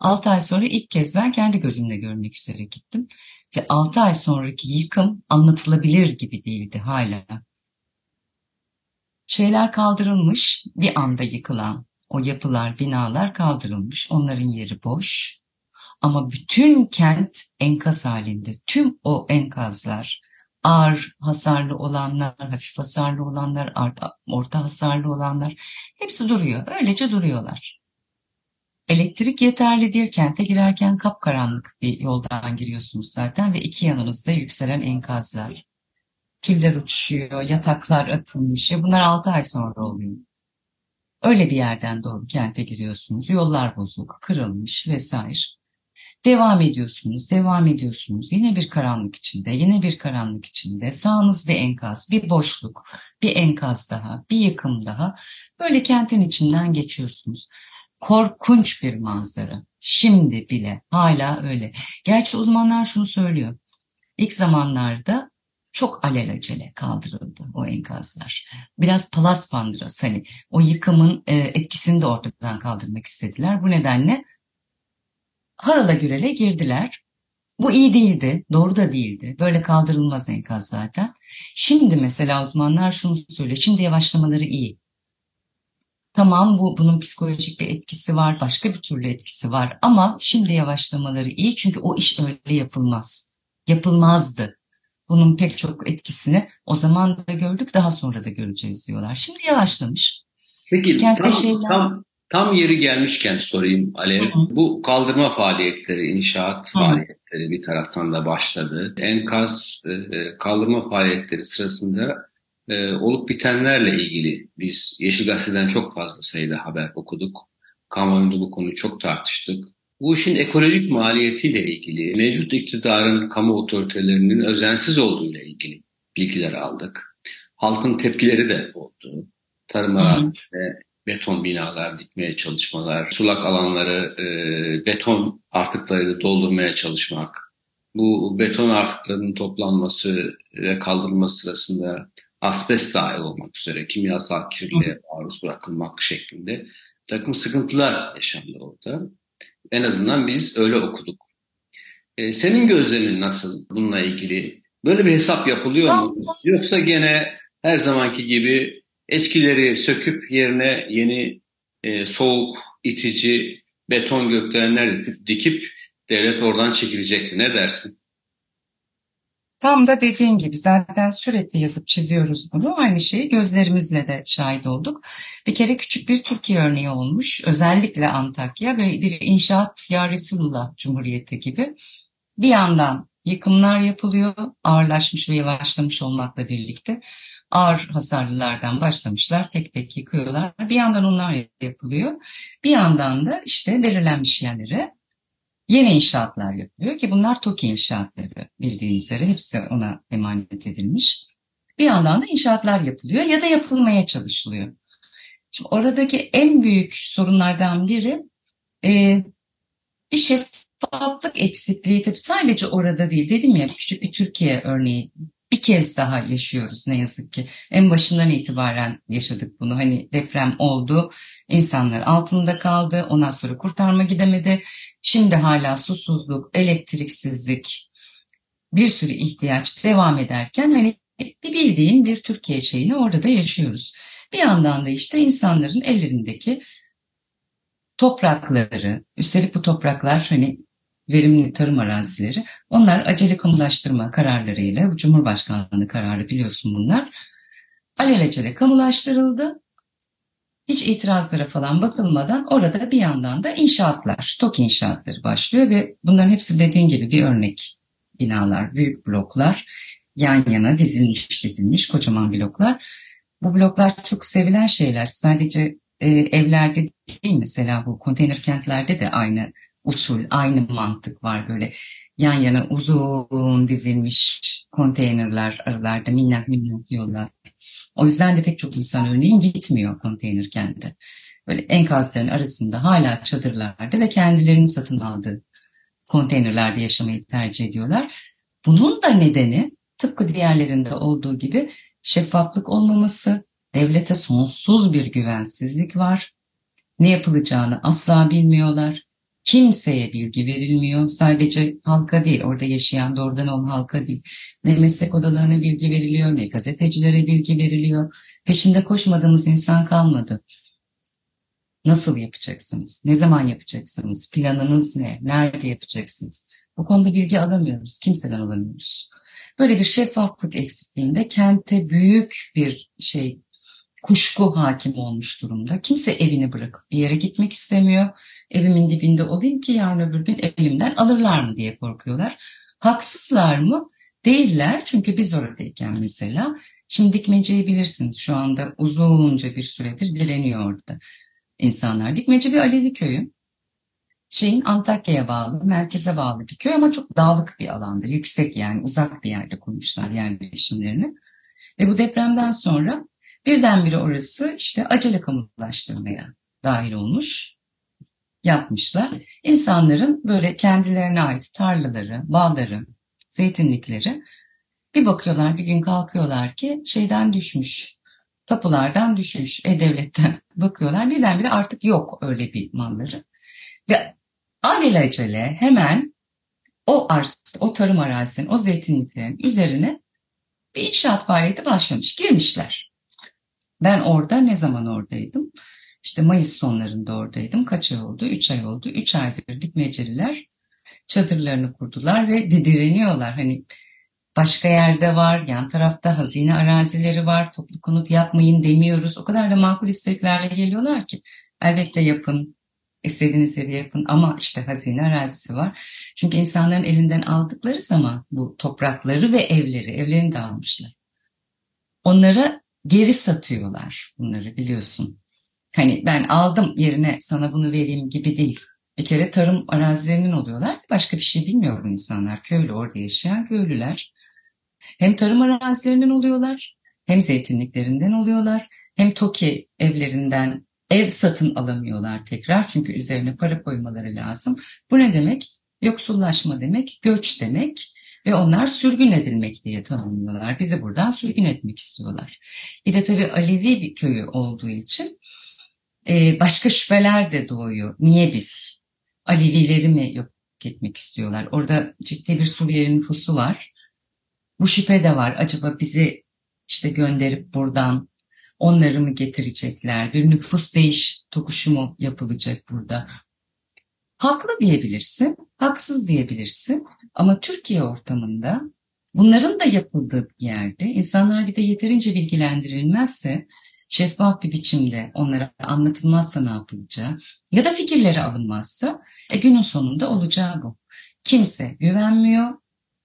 6 ay sonra ilk kez ben kendi gözümle görmek üzere gittim. Ve 6 ay sonraki yıkım anlatılabilir gibi değildi hala. Şeyler kaldırılmış, bir anda yıkılan o yapılar, binalar kaldırılmış. Onların yeri boş. Ama bütün kent enkaz halinde. Tüm o enkazlar, ağır hasarlı olanlar, hafif hasarlı olanlar, orta hasarlı olanlar hepsi duruyor. Öylece duruyorlar. Elektrik yeterli değil. Kente girerken kapkaranlık bir yoldan giriyorsunuz zaten ve iki yanınızda yükselen enkazlar. Tüller uçuşuyor, yataklar atılmış. Bunlar 6 ay sonra oluyor. Öyle bir yerden doğru kente giriyorsunuz. Yollar bozuk, kırılmış vesaire. Devam ediyorsunuz, devam ediyorsunuz. Yine bir karanlık içinde, yine bir karanlık içinde. Sağınız bir enkaz, bir boşluk, bir enkaz daha, bir yıkım daha. Böyle kentin içinden geçiyorsunuz. Korkunç bir manzara. Şimdi bile hala öyle. Gerçi uzmanlar şunu söylüyor. İlk zamanlarda çok alelacele kaldırıldı o enkazlar. Biraz palas pandras hani o yıkımın e, etkisini de ortadan kaldırmak istediler. Bu nedenle harala gürele girdiler. Bu iyi değildi, doğru da değildi. Böyle kaldırılmaz enkaz zaten. Şimdi mesela uzmanlar şunu söylüyor. Şimdi yavaşlamaları iyi. Tamam bu bunun psikolojik bir etkisi var, başka bir türlü etkisi var ama şimdi yavaşlamaları iyi çünkü o iş öyle yapılmaz. Yapılmazdı. Bunun pek çok etkisini o zaman da gördük daha sonra da göreceğiz diyorlar. Şimdi yavaşlamış. Peki Kentte tam, şeyler... tam, tam yeri gelmişken sorayım Alev. Bu kaldırma faaliyetleri, inşaat faaliyetleri bir taraftan da başladı. Enkaz e, e, kaldırma faaliyetleri sırasında e, olup bitenlerle ilgili biz Yeşil Gazete'den çok fazla sayıda haber okuduk. Kamuoyunda bu konuyu çok tartıştık. Bu işin ekolojik maliyetiyle ilgili, mevcut iktidarın kamu otoritelerinin özensiz olduğuyla ilgili bilgiler aldık. Halkın tepkileri de oldu. Tarım arazisinde beton binalar dikmeye çalışmalar, sulak alanları e, beton artıklarıyla doldurmaya çalışmak, bu beton artıklarının toplanması ve kaldırılması sırasında asbest dahil olmak üzere kimyasal kirliliğe maruz bırakılmak şeklinde takım sıkıntılar yaşandı orada. En azından biz öyle okuduk. E, senin gözlemin nasıl bununla ilgili? Böyle bir hesap yapılıyor mu? Yoksa gene her zamanki gibi eskileri söküp yerine yeni e, soğuk, itici beton gökdelenler dikip devlet oradan çekilecek mi? Ne dersin? Tam da dediğin gibi zaten sürekli yazıp çiziyoruz bunu. Aynı şeyi gözlerimizle de şahit olduk. Bir kere küçük bir Türkiye örneği olmuş. Özellikle Antakya ve bir inşaat ya Resulullah Cumhuriyeti gibi. Bir yandan yıkımlar yapılıyor, ağırlaşmış ve yavaşlamış olmakla birlikte. Ağır hasarlılardan başlamışlar, tek tek yıkıyorlar. Bir yandan onlar yapılıyor. Bir yandan da işte belirlenmiş yerlere yeni inşaatlar yapılıyor ki bunlar TOKİ inşaatları bildiğiniz üzere hepsi ona emanet edilmiş. Bir yandan da inşaatlar yapılıyor ya da yapılmaya çalışılıyor. Şimdi oradaki en büyük sorunlardan biri e, bir şeffaflık eksikliği. Tabii sadece orada değil dedim ya küçük bir Türkiye örneği bir kez daha yaşıyoruz ne yazık ki. En başından itibaren yaşadık bunu. Hani deprem oldu, insanlar altında kaldı, ondan sonra kurtarma gidemedi. Şimdi hala susuzluk, elektriksizlik, bir sürü ihtiyaç devam ederken hani bir bildiğin bir Türkiye şeyini orada da yaşıyoruz. Bir yandan da işte insanların ellerindeki toprakları, üstelik bu topraklar hani verimli tarım arazileri. Onlar acele kamulaştırma kararlarıyla, bu Cumhurbaşkanlığı kararı biliyorsun bunlar. Alelacele kamulaştırıldı. Hiç itirazlara falan bakılmadan orada bir yandan da inşaatlar, TOK inşaatları başlıyor ve bunların hepsi dediğin gibi bir örnek binalar, büyük bloklar yan yana dizilmiş dizilmiş kocaman bloklar. Bu bloklar çok sevilen şeyler. Sadece e, evlerde değil mesela bu konteyner kentlerde de aynı usul, aynı mantık var böyle yan yana uzun dizilmiş konteynerler aralarda minnak minnak yollar. O yüzden de pek çok insan örneğin gitmiyor konteyner kente. Böyle enkazların arasında hala çadırlarda ve kendilerinin satın aldığı konteynerlerde yaşamayı tercih ediyorlar. Bunun da nedeni tıpkı diğerlerinde olduğu gibi şeffaflık olmaması, devlete sonsuz bir güvensizlik var. Ne yapılacağını asla bilmiyorlar. Kimseye bilgi verilmiyor. Sadece halka değil, orada yaşayan doğrudan olan halka değil. Ne meslek odalarına bilgi veriliyor, ne gazetecilere bilgi veriliyor. Peşinde koşmadığımız insan kalmadı. Nasıl yapacaksınız? Ne zaman yapacaksınız? Planınız ne? Nerede yapacaksınız? Bu konuda bilgi alamıyoruz. Kimseden alamıyoruz. Böyle bir şeffaflık eksikliğinde kente büyük bir şey kuşku hakim olmuş durumda. Kimse evini bırakıp bir yere gitmek istemiyor. Evimin dibinde olayım ki yarın öbür gün elimden alırlar mı diye korkuyorlar. Haksızlar mı? Değiller çünkü biz oradayken mesela şimdi dikmeceyi bilirsiniz şu anda uzunca bir süredir dileniyor orada insanlar. Dikmece bir Alevi köyü. Şeyin Antakya'ya bağlı, merkeze bağlı bir köy ama çok dağlık bir alanda, yüksek yani uzak bir yerde kurmuşlar yerleşimlerini. Ve bu depremden sonra Birdenbire orası işte acele kamulaştırmaya dahil olmuş, yapmışlar. İnsanların böyle kendilerine ait tarlaları, bağları, zeytinlikleri bir bakıyorlar bir gün kalkıyorlar ki şeyden düşmüş, tapulardan düşmüş, e-devletten bakıyorlar birdenbire artık yok öyle bir malları. Ve alelacele hemen o arz, o tarım arazisinin, o zeytinliklerin üzerine bir inşaat faaliyeti başlamış, girmişler. Ben orada ne zaman oradaydım? İşte Mayıs sonlarında oradaydım. Kaç ay oldu? Üç ay oldu. Üç aydır dikmeceliler çadırlarını kurdular ve direniyorlar. Hani başka yerde var, yan tarafta hazine arazileri var, toplu konut yapmayın demiyoruz. O kadar da makul isteklerle geliyorlar ki elbette yapın, istediğiniz yeri yapın ama işte hazine arazisi var. Çünkü insanların elinden aldıkları zaman bu toprakları ve evleri, evlerini de almışlar. Onlara geri satıyorlar bunları biliyorsun. Hani ben aldım yerine sana bunu vereyim gibi değil. Bir kere tarım arazilerinin oluyorlar. Başka bir şey bilmiyor bu insanlar. Köylü orada yaşayan köylüler. Hem tarım arazilerinden oluyorlar, hem zeytinliklerinden oluyorlar, hem TOKİ evlerinden ev satın alamıyorlar tekrar çünkü üzerine para koymaları lazım. Bu ne demek? Yoksullaşma demek, göç demek ve onlar sürgün edilmek diye tanımlıyorlar. Bizi buradan sürgün etmek istiyorlar. Bir de tabii Alevi bir köyü olduğu için e, başka şüpheler de doğuyor. Niye biz? Alevileri mi yok etmek istiyorlar? Orada ciddi bir Suriyeli nüfusu var. Bu şüphe de var. Acaba bizi işte gönderip buradan onları mı getirecekler? Bir nüfus değiş tokuşu mu yapılacak burada? Haklı diyebilirsin, haksız diyebilirsin ama Türkiye ortamında bunların da yapıldığı bir yerde insanlar bir de yeterince bilgilendirilmezse şeffaf bir biçimde onlara anlatılmazsa ne yapılacağı ya da fikirleri alınmazsa e, günün sonunda olacağı bu. Kimse güvenmiyor,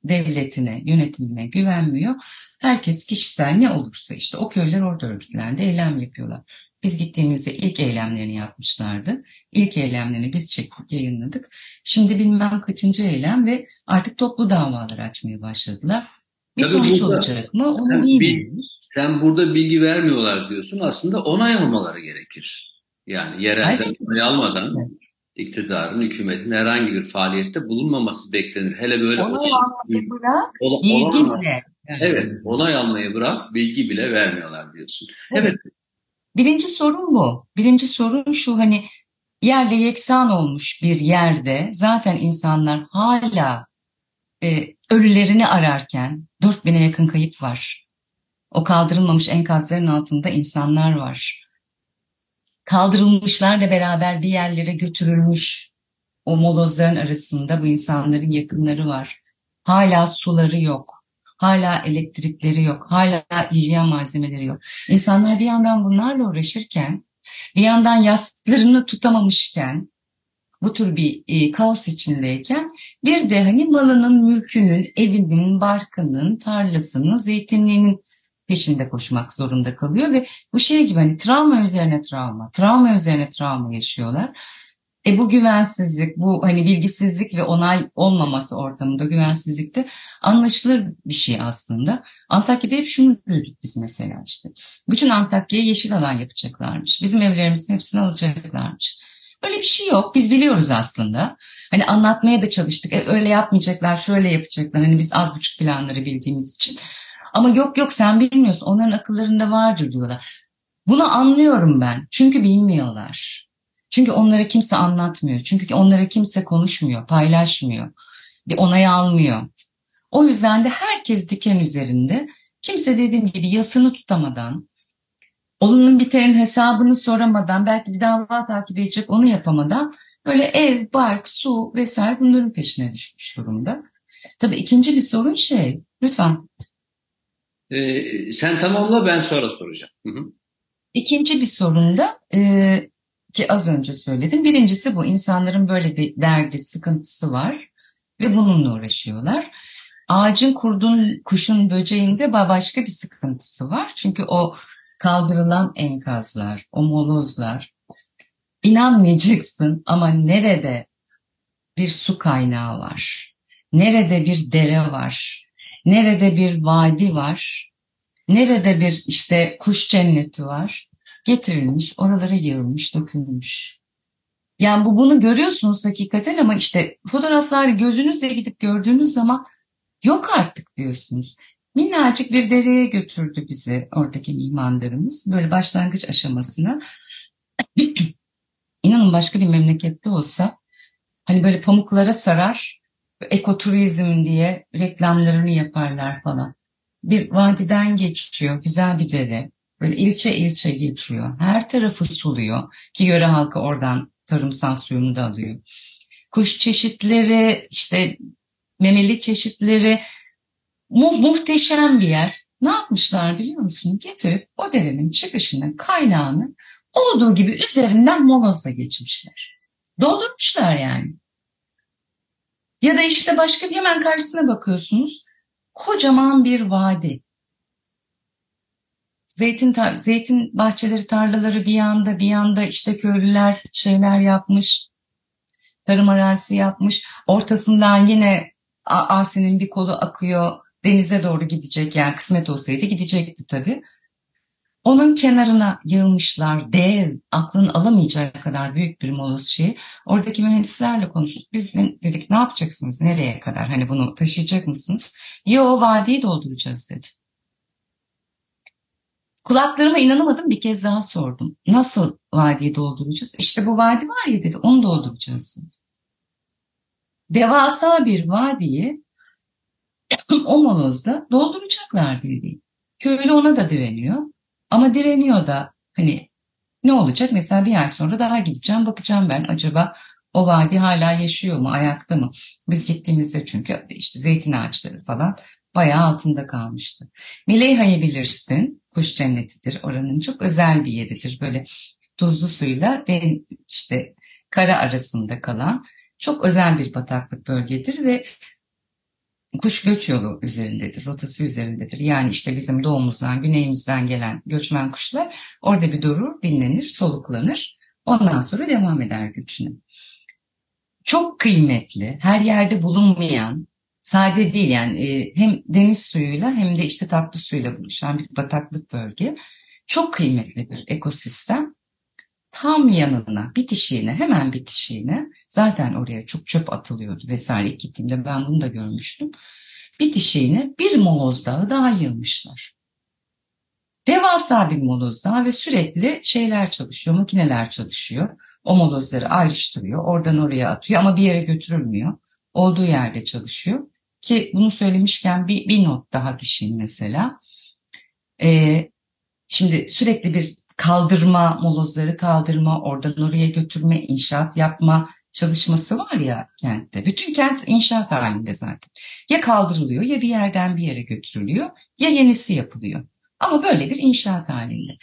devletine, yönetimine güvenmiyor. Herkes kişisel ne olursa işte o köyler orada örgütlendi, eylem yapıyorlar. Biz gittiğimizde ilk eylemlerini yapmışlardı. İlk eylemlerini biz çektik, yayınladık. Şimdi bilmem kaçıncı eylem ve artık toplu davalar açmaya başladılar. Bir Tabii sonuç burada- olacak mı onu Tabii bilmiyoruz. Sen burada bilgi vermiyorlar diyorsun. Aslında onay almaları gerekir. Yani yerelden Evet. onay almadan Evet. iktidarın, hükümetin herhangi bir faaliyette bulunmaması beklenir. Hele böyle Onay almayı bırak, ola- bilgi bile. Yani Evet, onay almayı bırak, bilgi bile vermiyorlar diyorsun. Evet, Birinci sorun bu. Birinci sorun şu hani yerle yeksan olmuş bir yerde zaten insanlar hala e, ölülerini ararken 4000'e yakın kayıp var. O kaldırılmamış enkazların altında insanlar var. Kaldırılmışlarla beraber bir yerlere götürülmüş o molozların arasında bu insanların yakınları var. Hala suları yok. Hala elektrikleri yok. Hala hijyen malzemeleri yok. İnsanlar bir yandan bunlarla uğraşırken, bir yandan yaslarını tutamamışken, bu tür bir e, kaos içindeyken bir de hani malının, mülkünün, evinin, barkının, tarlasının, zeytinliğinin peşinde koşmak zorunda kalıyor ve bu şey gibi hani travma üzerine travma, travma üzerine travma yaşıyorlar. E bu güvensizlik, bu hani bilgisizlik ve onay olmaması ortamında güvensizlikte anlaşılır bir şey aslında. Antakya'da hep şunu duyduk biz mesela işte. Bütün Antakya'ya yeşil alan yapacaklarmış. Bizim evlerimizin hepsini alacaklarmış. Öyle bir şey yok. Biz biliyoruz aslında. Hani anlatmaya da çalıştık. E, öyle yapmayacaklar, şöyle yapacaklar. Hani biz az buçuk planları bildiğimiz için. Ama yok yok sen bilmiyorsun. Onların akıllarında vardır diyorlar. Bunu anlıyorum ben. Çünkü bilmiyorlar. Çünkü onlara kimse anlatmıyor. Çünkü onlara kimse konuşmuyor, paylaşmıyor. Bir onay almıyor. O yüzden de herkes diken üzerinde. Kimse dediğim gibi yasını tutamadan, olunun bitenin hesabını soramadan, belki bir dava takip edecek onu yapamadan böyle ev, bark, su vesaire bunların peşine düşmüş durumda. Tabii ikinci bir sorun şey, lütfen. Ee, sen tamamla ben sonra soracağım. Hı hı. İkinci bir sorun da e, ki az önce söyledim. Birincisi bu insanların böyle bir derdi, sıkıntısı var ve bununla uğraşıyorlar. Ağacın, kurdun, kuşun, böceğin de başka bir sıkıntısı var. Çünkü o kaldırılan enkazlar, o molozlar inanmayacaksın ama nerede bir su kaynağı var, nerede bir dere var, nerede bir vadi var, nerede bir işte kuş cenneti var, getirilmiş, oralara yığılmış, dökülmüş. Yani bu bunu görüyorsunuz hakikaten ama işte fotoğraflarda gözünüzle gidip gördüğünüz zaman yok artık diyorsunuz. Minnacık bir dereye götürdü bizi oradaki mimarlarımız böyle başlangıç aşamasına. İnanın başka bir memlekette olsa hani böyle pamuklara sarar, ekoturizm diye reklamlarını yaparlar falan. Bir vadiden geçiyor, güzel bir dere. Böyle ilçe ilçe geçiyor. Her tarafı suluyor ki yöre halkı oradan tarımsal suyunu da alıyor. Kuş çeşitleri, işte memeli çeşitleri mu muhteşem bir yer. Ne yapmışlar biliyor musun? Getirip o derenin çıkışının kaynağını olduğu gibi üzerinden molozla geçmişler. Doldurmuşlar yani. Ya da işte başka bir hemen karşısına bakıyorsunuz. Kocaman bir vadi. Zeytin, zeytin bahçeleri, tarlaları bir yanda, bir yanda işte köylüler şeyler yapmış. Tarım arazisi yapmış. Ortasından yine Asi'nin bir kolu akıyor. denize doğru gidecek yani kısmet olsaydı gidecekti tabii. Onun kenarına yığılmışlar dev, aklın alamayacağı kadar büyük bir moloz şey. Oradaki mühendislerle konuştuk. Biz dedik ne yapacaksınız, nereye kadar? Hani bunu taşıyacak mısınız? Yo vadiyi dolduracağız dedi. Kulaklarıma inanamadım bir kez daha sordum. Nasıl vadiyi dolduracağız? İşte bu vadi var ya dedi onu dolduracağız. Devasa bir vadiyi o molozda dolduracaklar bildiğin. Köylü ona da direniyor. Ama direniyor da hani ne olacak? Mesela bir ay sonra daha gideceğim bakacağım ben acaba o vadi hala yaşıyor mu ayakta mı? Biz gittiğimizde çünkü işte zeytin ağaçları falan bayağı altında kalmıştı. Mileyha'yı bilirsin. Kuş cennetidir. Oranın çok özel bir yeridir. Böyle tuzlu suyla den, işte kara arasında kalan çok özel bir bataklık bölgedir ve kuş göç yolu üzerindedir, rotası üzerindedir. Yani işte bizim doğumuzdan, güneyimizden gelen göçmen kuşlar orada bir durur, dinlenir, soluklanır. Ondan sonra devam eder göçüne. Çok kıymetli, her yerde bulunmayan, sade değil yani e, hem deniz suyuyla hem de işte tatlı suyla buluşan bir bataklık bölge. Çok kıymetli bir ekosistem. Tam yanına, bitişiğine, hemen bitişiğine zaten oraya çok çöp atılıyordu vesaire. İlk gittiğimde ben bunu da görmüştüm. Bitişiğine bir moloz dağı daha yığmışlar. Devasa bir moloz dağı ve sürekli şeyler çalışıyor, makineler çalışıyor. O molozları ayrıştırıyor, oradan oraya atıyor ama bir yere götürülmüyor. Olduğu yerde çalışıyor. Ki bunu söylemişken bir, bir not daha düşeyim mesela. Ee, şimdi sürekli bir kaldırma, molozları kaldırma, oradan oraya götürme, inşaat yapma çalışması var ya kentte. Bütün kent inşaat halinde zaten. Ya kaldırılıyor ya bir yerden bir yere götürülüyor ya yenisi yapılıyor. Ama böyle bir inşaat halinde.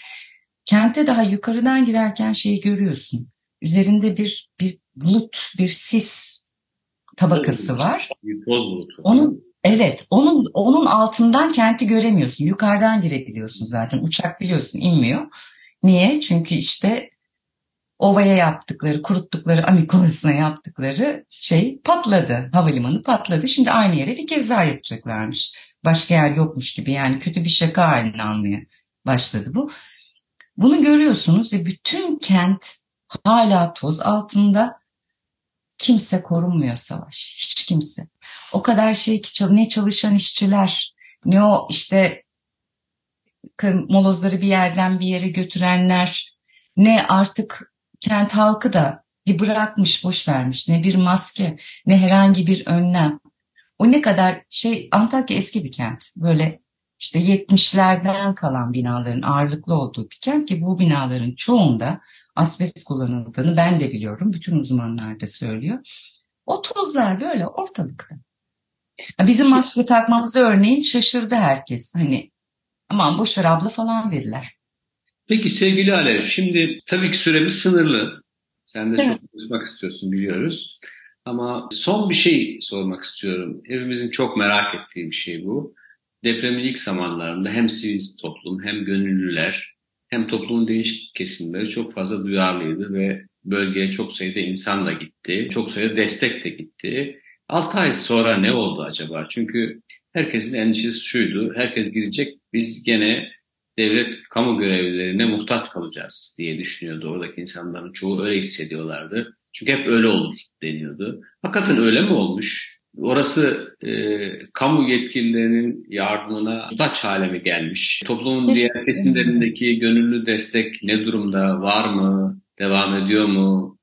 Kente daha yukarıdan girerken şeyi görüyorsun. Üzerinde bir bir bulut, bir sis tabakası var. Toz bulutu. Onun evet, onun onun altından kenti göremiyorsun. Yukarıdan girebiliyorsun zaten. Uçak biliyorsun inmiyor. Niye? Çünkü işte ovaya yaptıkları, kuruttukları Amikolas'ına yaptıkları şey patladı. Havalimanı patladı. Şimdi aynı yere bir kez daha yapacaklarmış. Başka yer yokmuş gibi yani kötü bir şaka haline almaya başladı bu. Bunu görüyorsunuz ve bütün kent hala toz altında. Kimse korunmuyor savaş. Hiç kimse. O kadar şey ki ne çalışan işçiler ne o işte molozları bir yerden bir yere götürenler ne artık kent halkı da bir bırakmış, boş vermiş. Ne bir maske, ne herhangi bir önlem. O ne kadar şey Antakya eski bir kent. Böyle işte 70'lerden kalan binaların ağırlıklı olduğu bir kent ki bu binaların çoğunda asbest kullanıldığını ben de biliyorum. Bütün uzmanlar da söylüyor. O tozlar böyle ortalıkta. Bizim maske takmamızı örneğin şaşırdı herkes. Hani aman boşver abla falan dediler. Peki sevgili Alev, şimdi tabii ki süremiz sınırlı. Sen de Evet. çok konuşmak istiyorsun biliyoruz. Ama son bir şey sormak istiyorum. Hepimizin çok merak ettiği bir şey bu. Depremin ilk zamanlarında hem sivil toplum hem gönüllüler hem toplumun değişik kesimleri çok fazla duyarlıydı ve bölgeye çok sayıda insan da gitti. Çok sayıda destek de gitti. 6 ay sonra ne oldu acaba? Çünkü herkesin endişesi şuydu. Herkes gidecek. Biz gene devlet kamu görevlilerine muhtaç kalacağız diye düşünüyordu. Oradaki insanların çoğu öyle hissediyorlardı. Çünkü hep öyle olur deniyordu. Hakikaten öyle mi olmuş? Orası e, kamu yetkililerinin yardımına muhtaç hale mi gelmiş? Toplumun diğer kesimlerindeki gönüllü destek ne durumda? Var mı? Devam ediyor mu?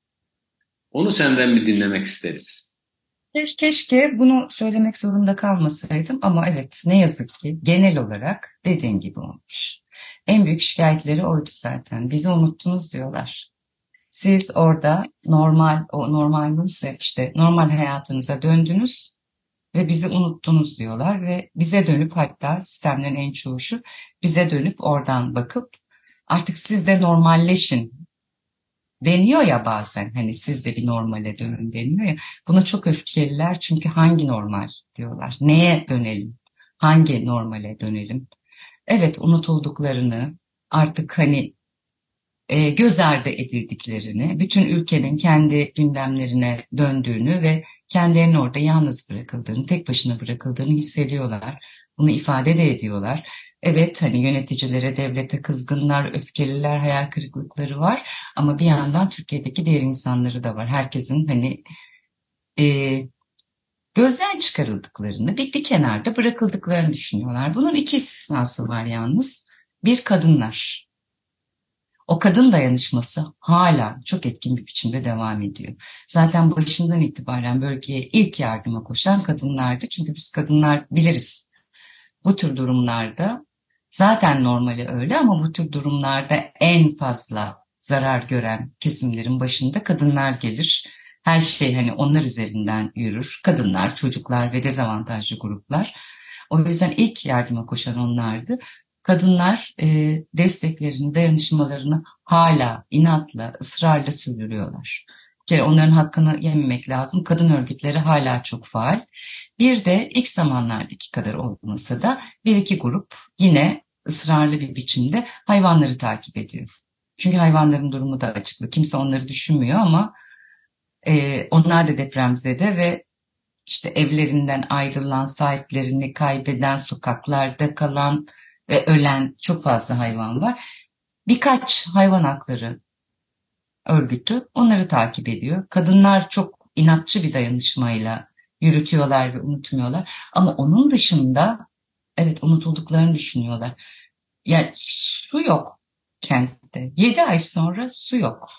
Onu senden bir dinlemek isteriz. Keş- Keşke bunu söylemek zorunda kalmasaydım ama evet ne yazık ki genel olarak dediğin gibi olmuş. En büyük şikayetleri oydu zaten. Bizi unuttunuz diyorlar. Siz orada normal, o normal neyse işte normal hayatınıza döndünüz ve bizi unuttunuz diyorlar ve bize dönüp hatta sistemlerin en çoğu şu bize dönüp oradan bakıp artık siz de normalleşin deniyor ya bazen. Hani siz de bir normale dönün deniyor ya. Buna çok öfkeliler çünkü hangi normal diyorlar? Neye dönelim? Hangi normale dönelim? Evet unutulduklarını artık hani e, göz ardı edildiklerini bütün ülkenin kendi gündemlerine döndüğünü ve kendilerinin orada yalnız bırakıldığını tek başına bırakıldığını hissediyorlar Bunu ifade de ediyorlar. Evet hani yöneticilere, devlete kızgınlar, öfkeliler, hayal kırıklıkları var. Ama bir yandan Türkiye'deki diğer insanları da var. Herkesin hani e, gözden çıkarıldıklarını, bir, bir kenarda bırakıldıklarını düşünüyorlar. Bunun iki istisnası var yalnız. Bir kadınlar. O kadın dayanışması hala çok etkin bir biçimde devam ediyor. Zaten başından itibaren bölgeye ilk yardıma koşan kadınlardı. Çünkü biz kadınlar biliriz. Bu tür durumlarda zaten normali öyle ama bu tür durumlarda en fazla zarar gören kesimlerin başında kadınlar gelir. Her şey hani onlar üzerinden yürür. Kadınlar, çocuklar ve dezavantajlı gruplar. O yüzden ilk yardıma koşan onlardı kadınlar e, desteklerini, dayanışmalarını hala inatla, ısrarla sürdürüyorlar. Bir kere onların hakkını yememek lazım. Kadın örgütleri hala çok faal. Bir de ilk zamanlardaki kadar olmasa da bir iki grup yine ısrarlı bir biçimde hayvanları takip ediyor. Çünkü hayvanların durumu da açıklı. Kimse onları düşünmüyor ama e, onlar da depremzede ve işte evlerinden ayrılan, sahiplerini kaybeden, sokaklarda kalan, ve ölen çok fazla hayvan var. Birkaç hayvan hakları örgütü onları takip ediyor. Kadınlar çok inatçı bir dayanışmayla yürütüyorlar ve unutmuyorlar. Ama onun dışında evet unutulduklarını düşünüyorlar. Yani su yok kentte. Yedi ay sonra su yok.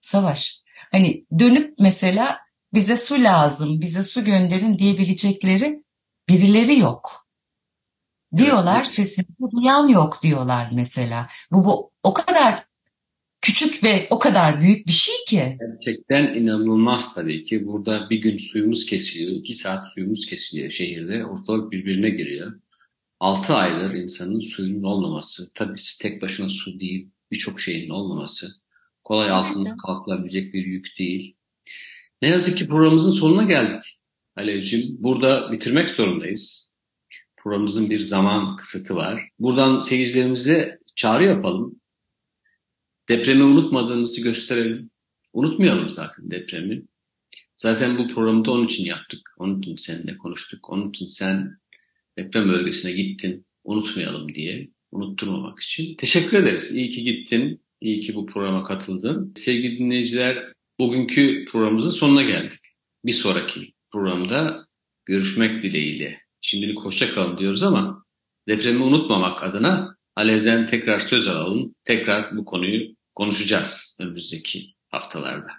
Savaş. Hani dönüp mesela bize su lazım, bize su gönderin diyebilecekleri birileri yok. Diyorlar evet. sesimizi duyan yok diyorlar mesela. Bu, bu o kadar küçük ve o kadar büyük bir şey ki. Gerçekten inanılmaz tabii ki. Burada bir gün suyumuz kesiliyor, iki saat suyumuz kesiliyor şehirde. Ortalık birbirine giriyor. Altı aydır insanın suyunun olmaması, tabii tek başına su değil, birçok şeyin olmaması. Kolay altında kalkılabilecek bir yük değil. Ne yazık ki programımızın sonuna geldik. Alevciğim, burada bitirmek zorundayız programımızın bir zaman kısıtı var. Buradan seyircilerimize çağrı yapalım. Depremi unutmadığımızı gösterelim. Unutmayalım zaten depremi. Zaten bu programı da onun için yaptık. Onun için seninle konuştuk. Onun için sen deprem bölgesine gittin. Unutmayalım diye. Unutturmamak için. Teşekkür ederiz. İyi ki gittin. İyi ki bu programa katıldın. Sevgili dinleyiciler, bugünkü programımızın sonuna geldik. Bir sonraki programda görüşmek dileğiyle. Şimdilik hoşça kalın diyoruz ama depremi unutmamak adına Alev'den tekrar söz alalım. Tekrar bu konuyu konuşacağız önümüzdeki haftalarda.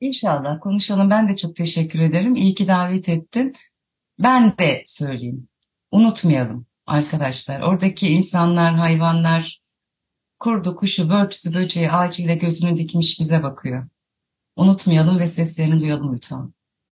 İnşallah konuşalım. Ben de çok teşekkür ederim. İyi ki davet ettin. Ben de söyleyeyim. Unutmayalım arkadaşlar. Oradaki insanlar, hayvanlar, kurdu, kuşu, börtüsü, böceği ağacıyla gözünü dikmiş bize bakıyor. Unutmayalım ve seslerini duyalım lütfen.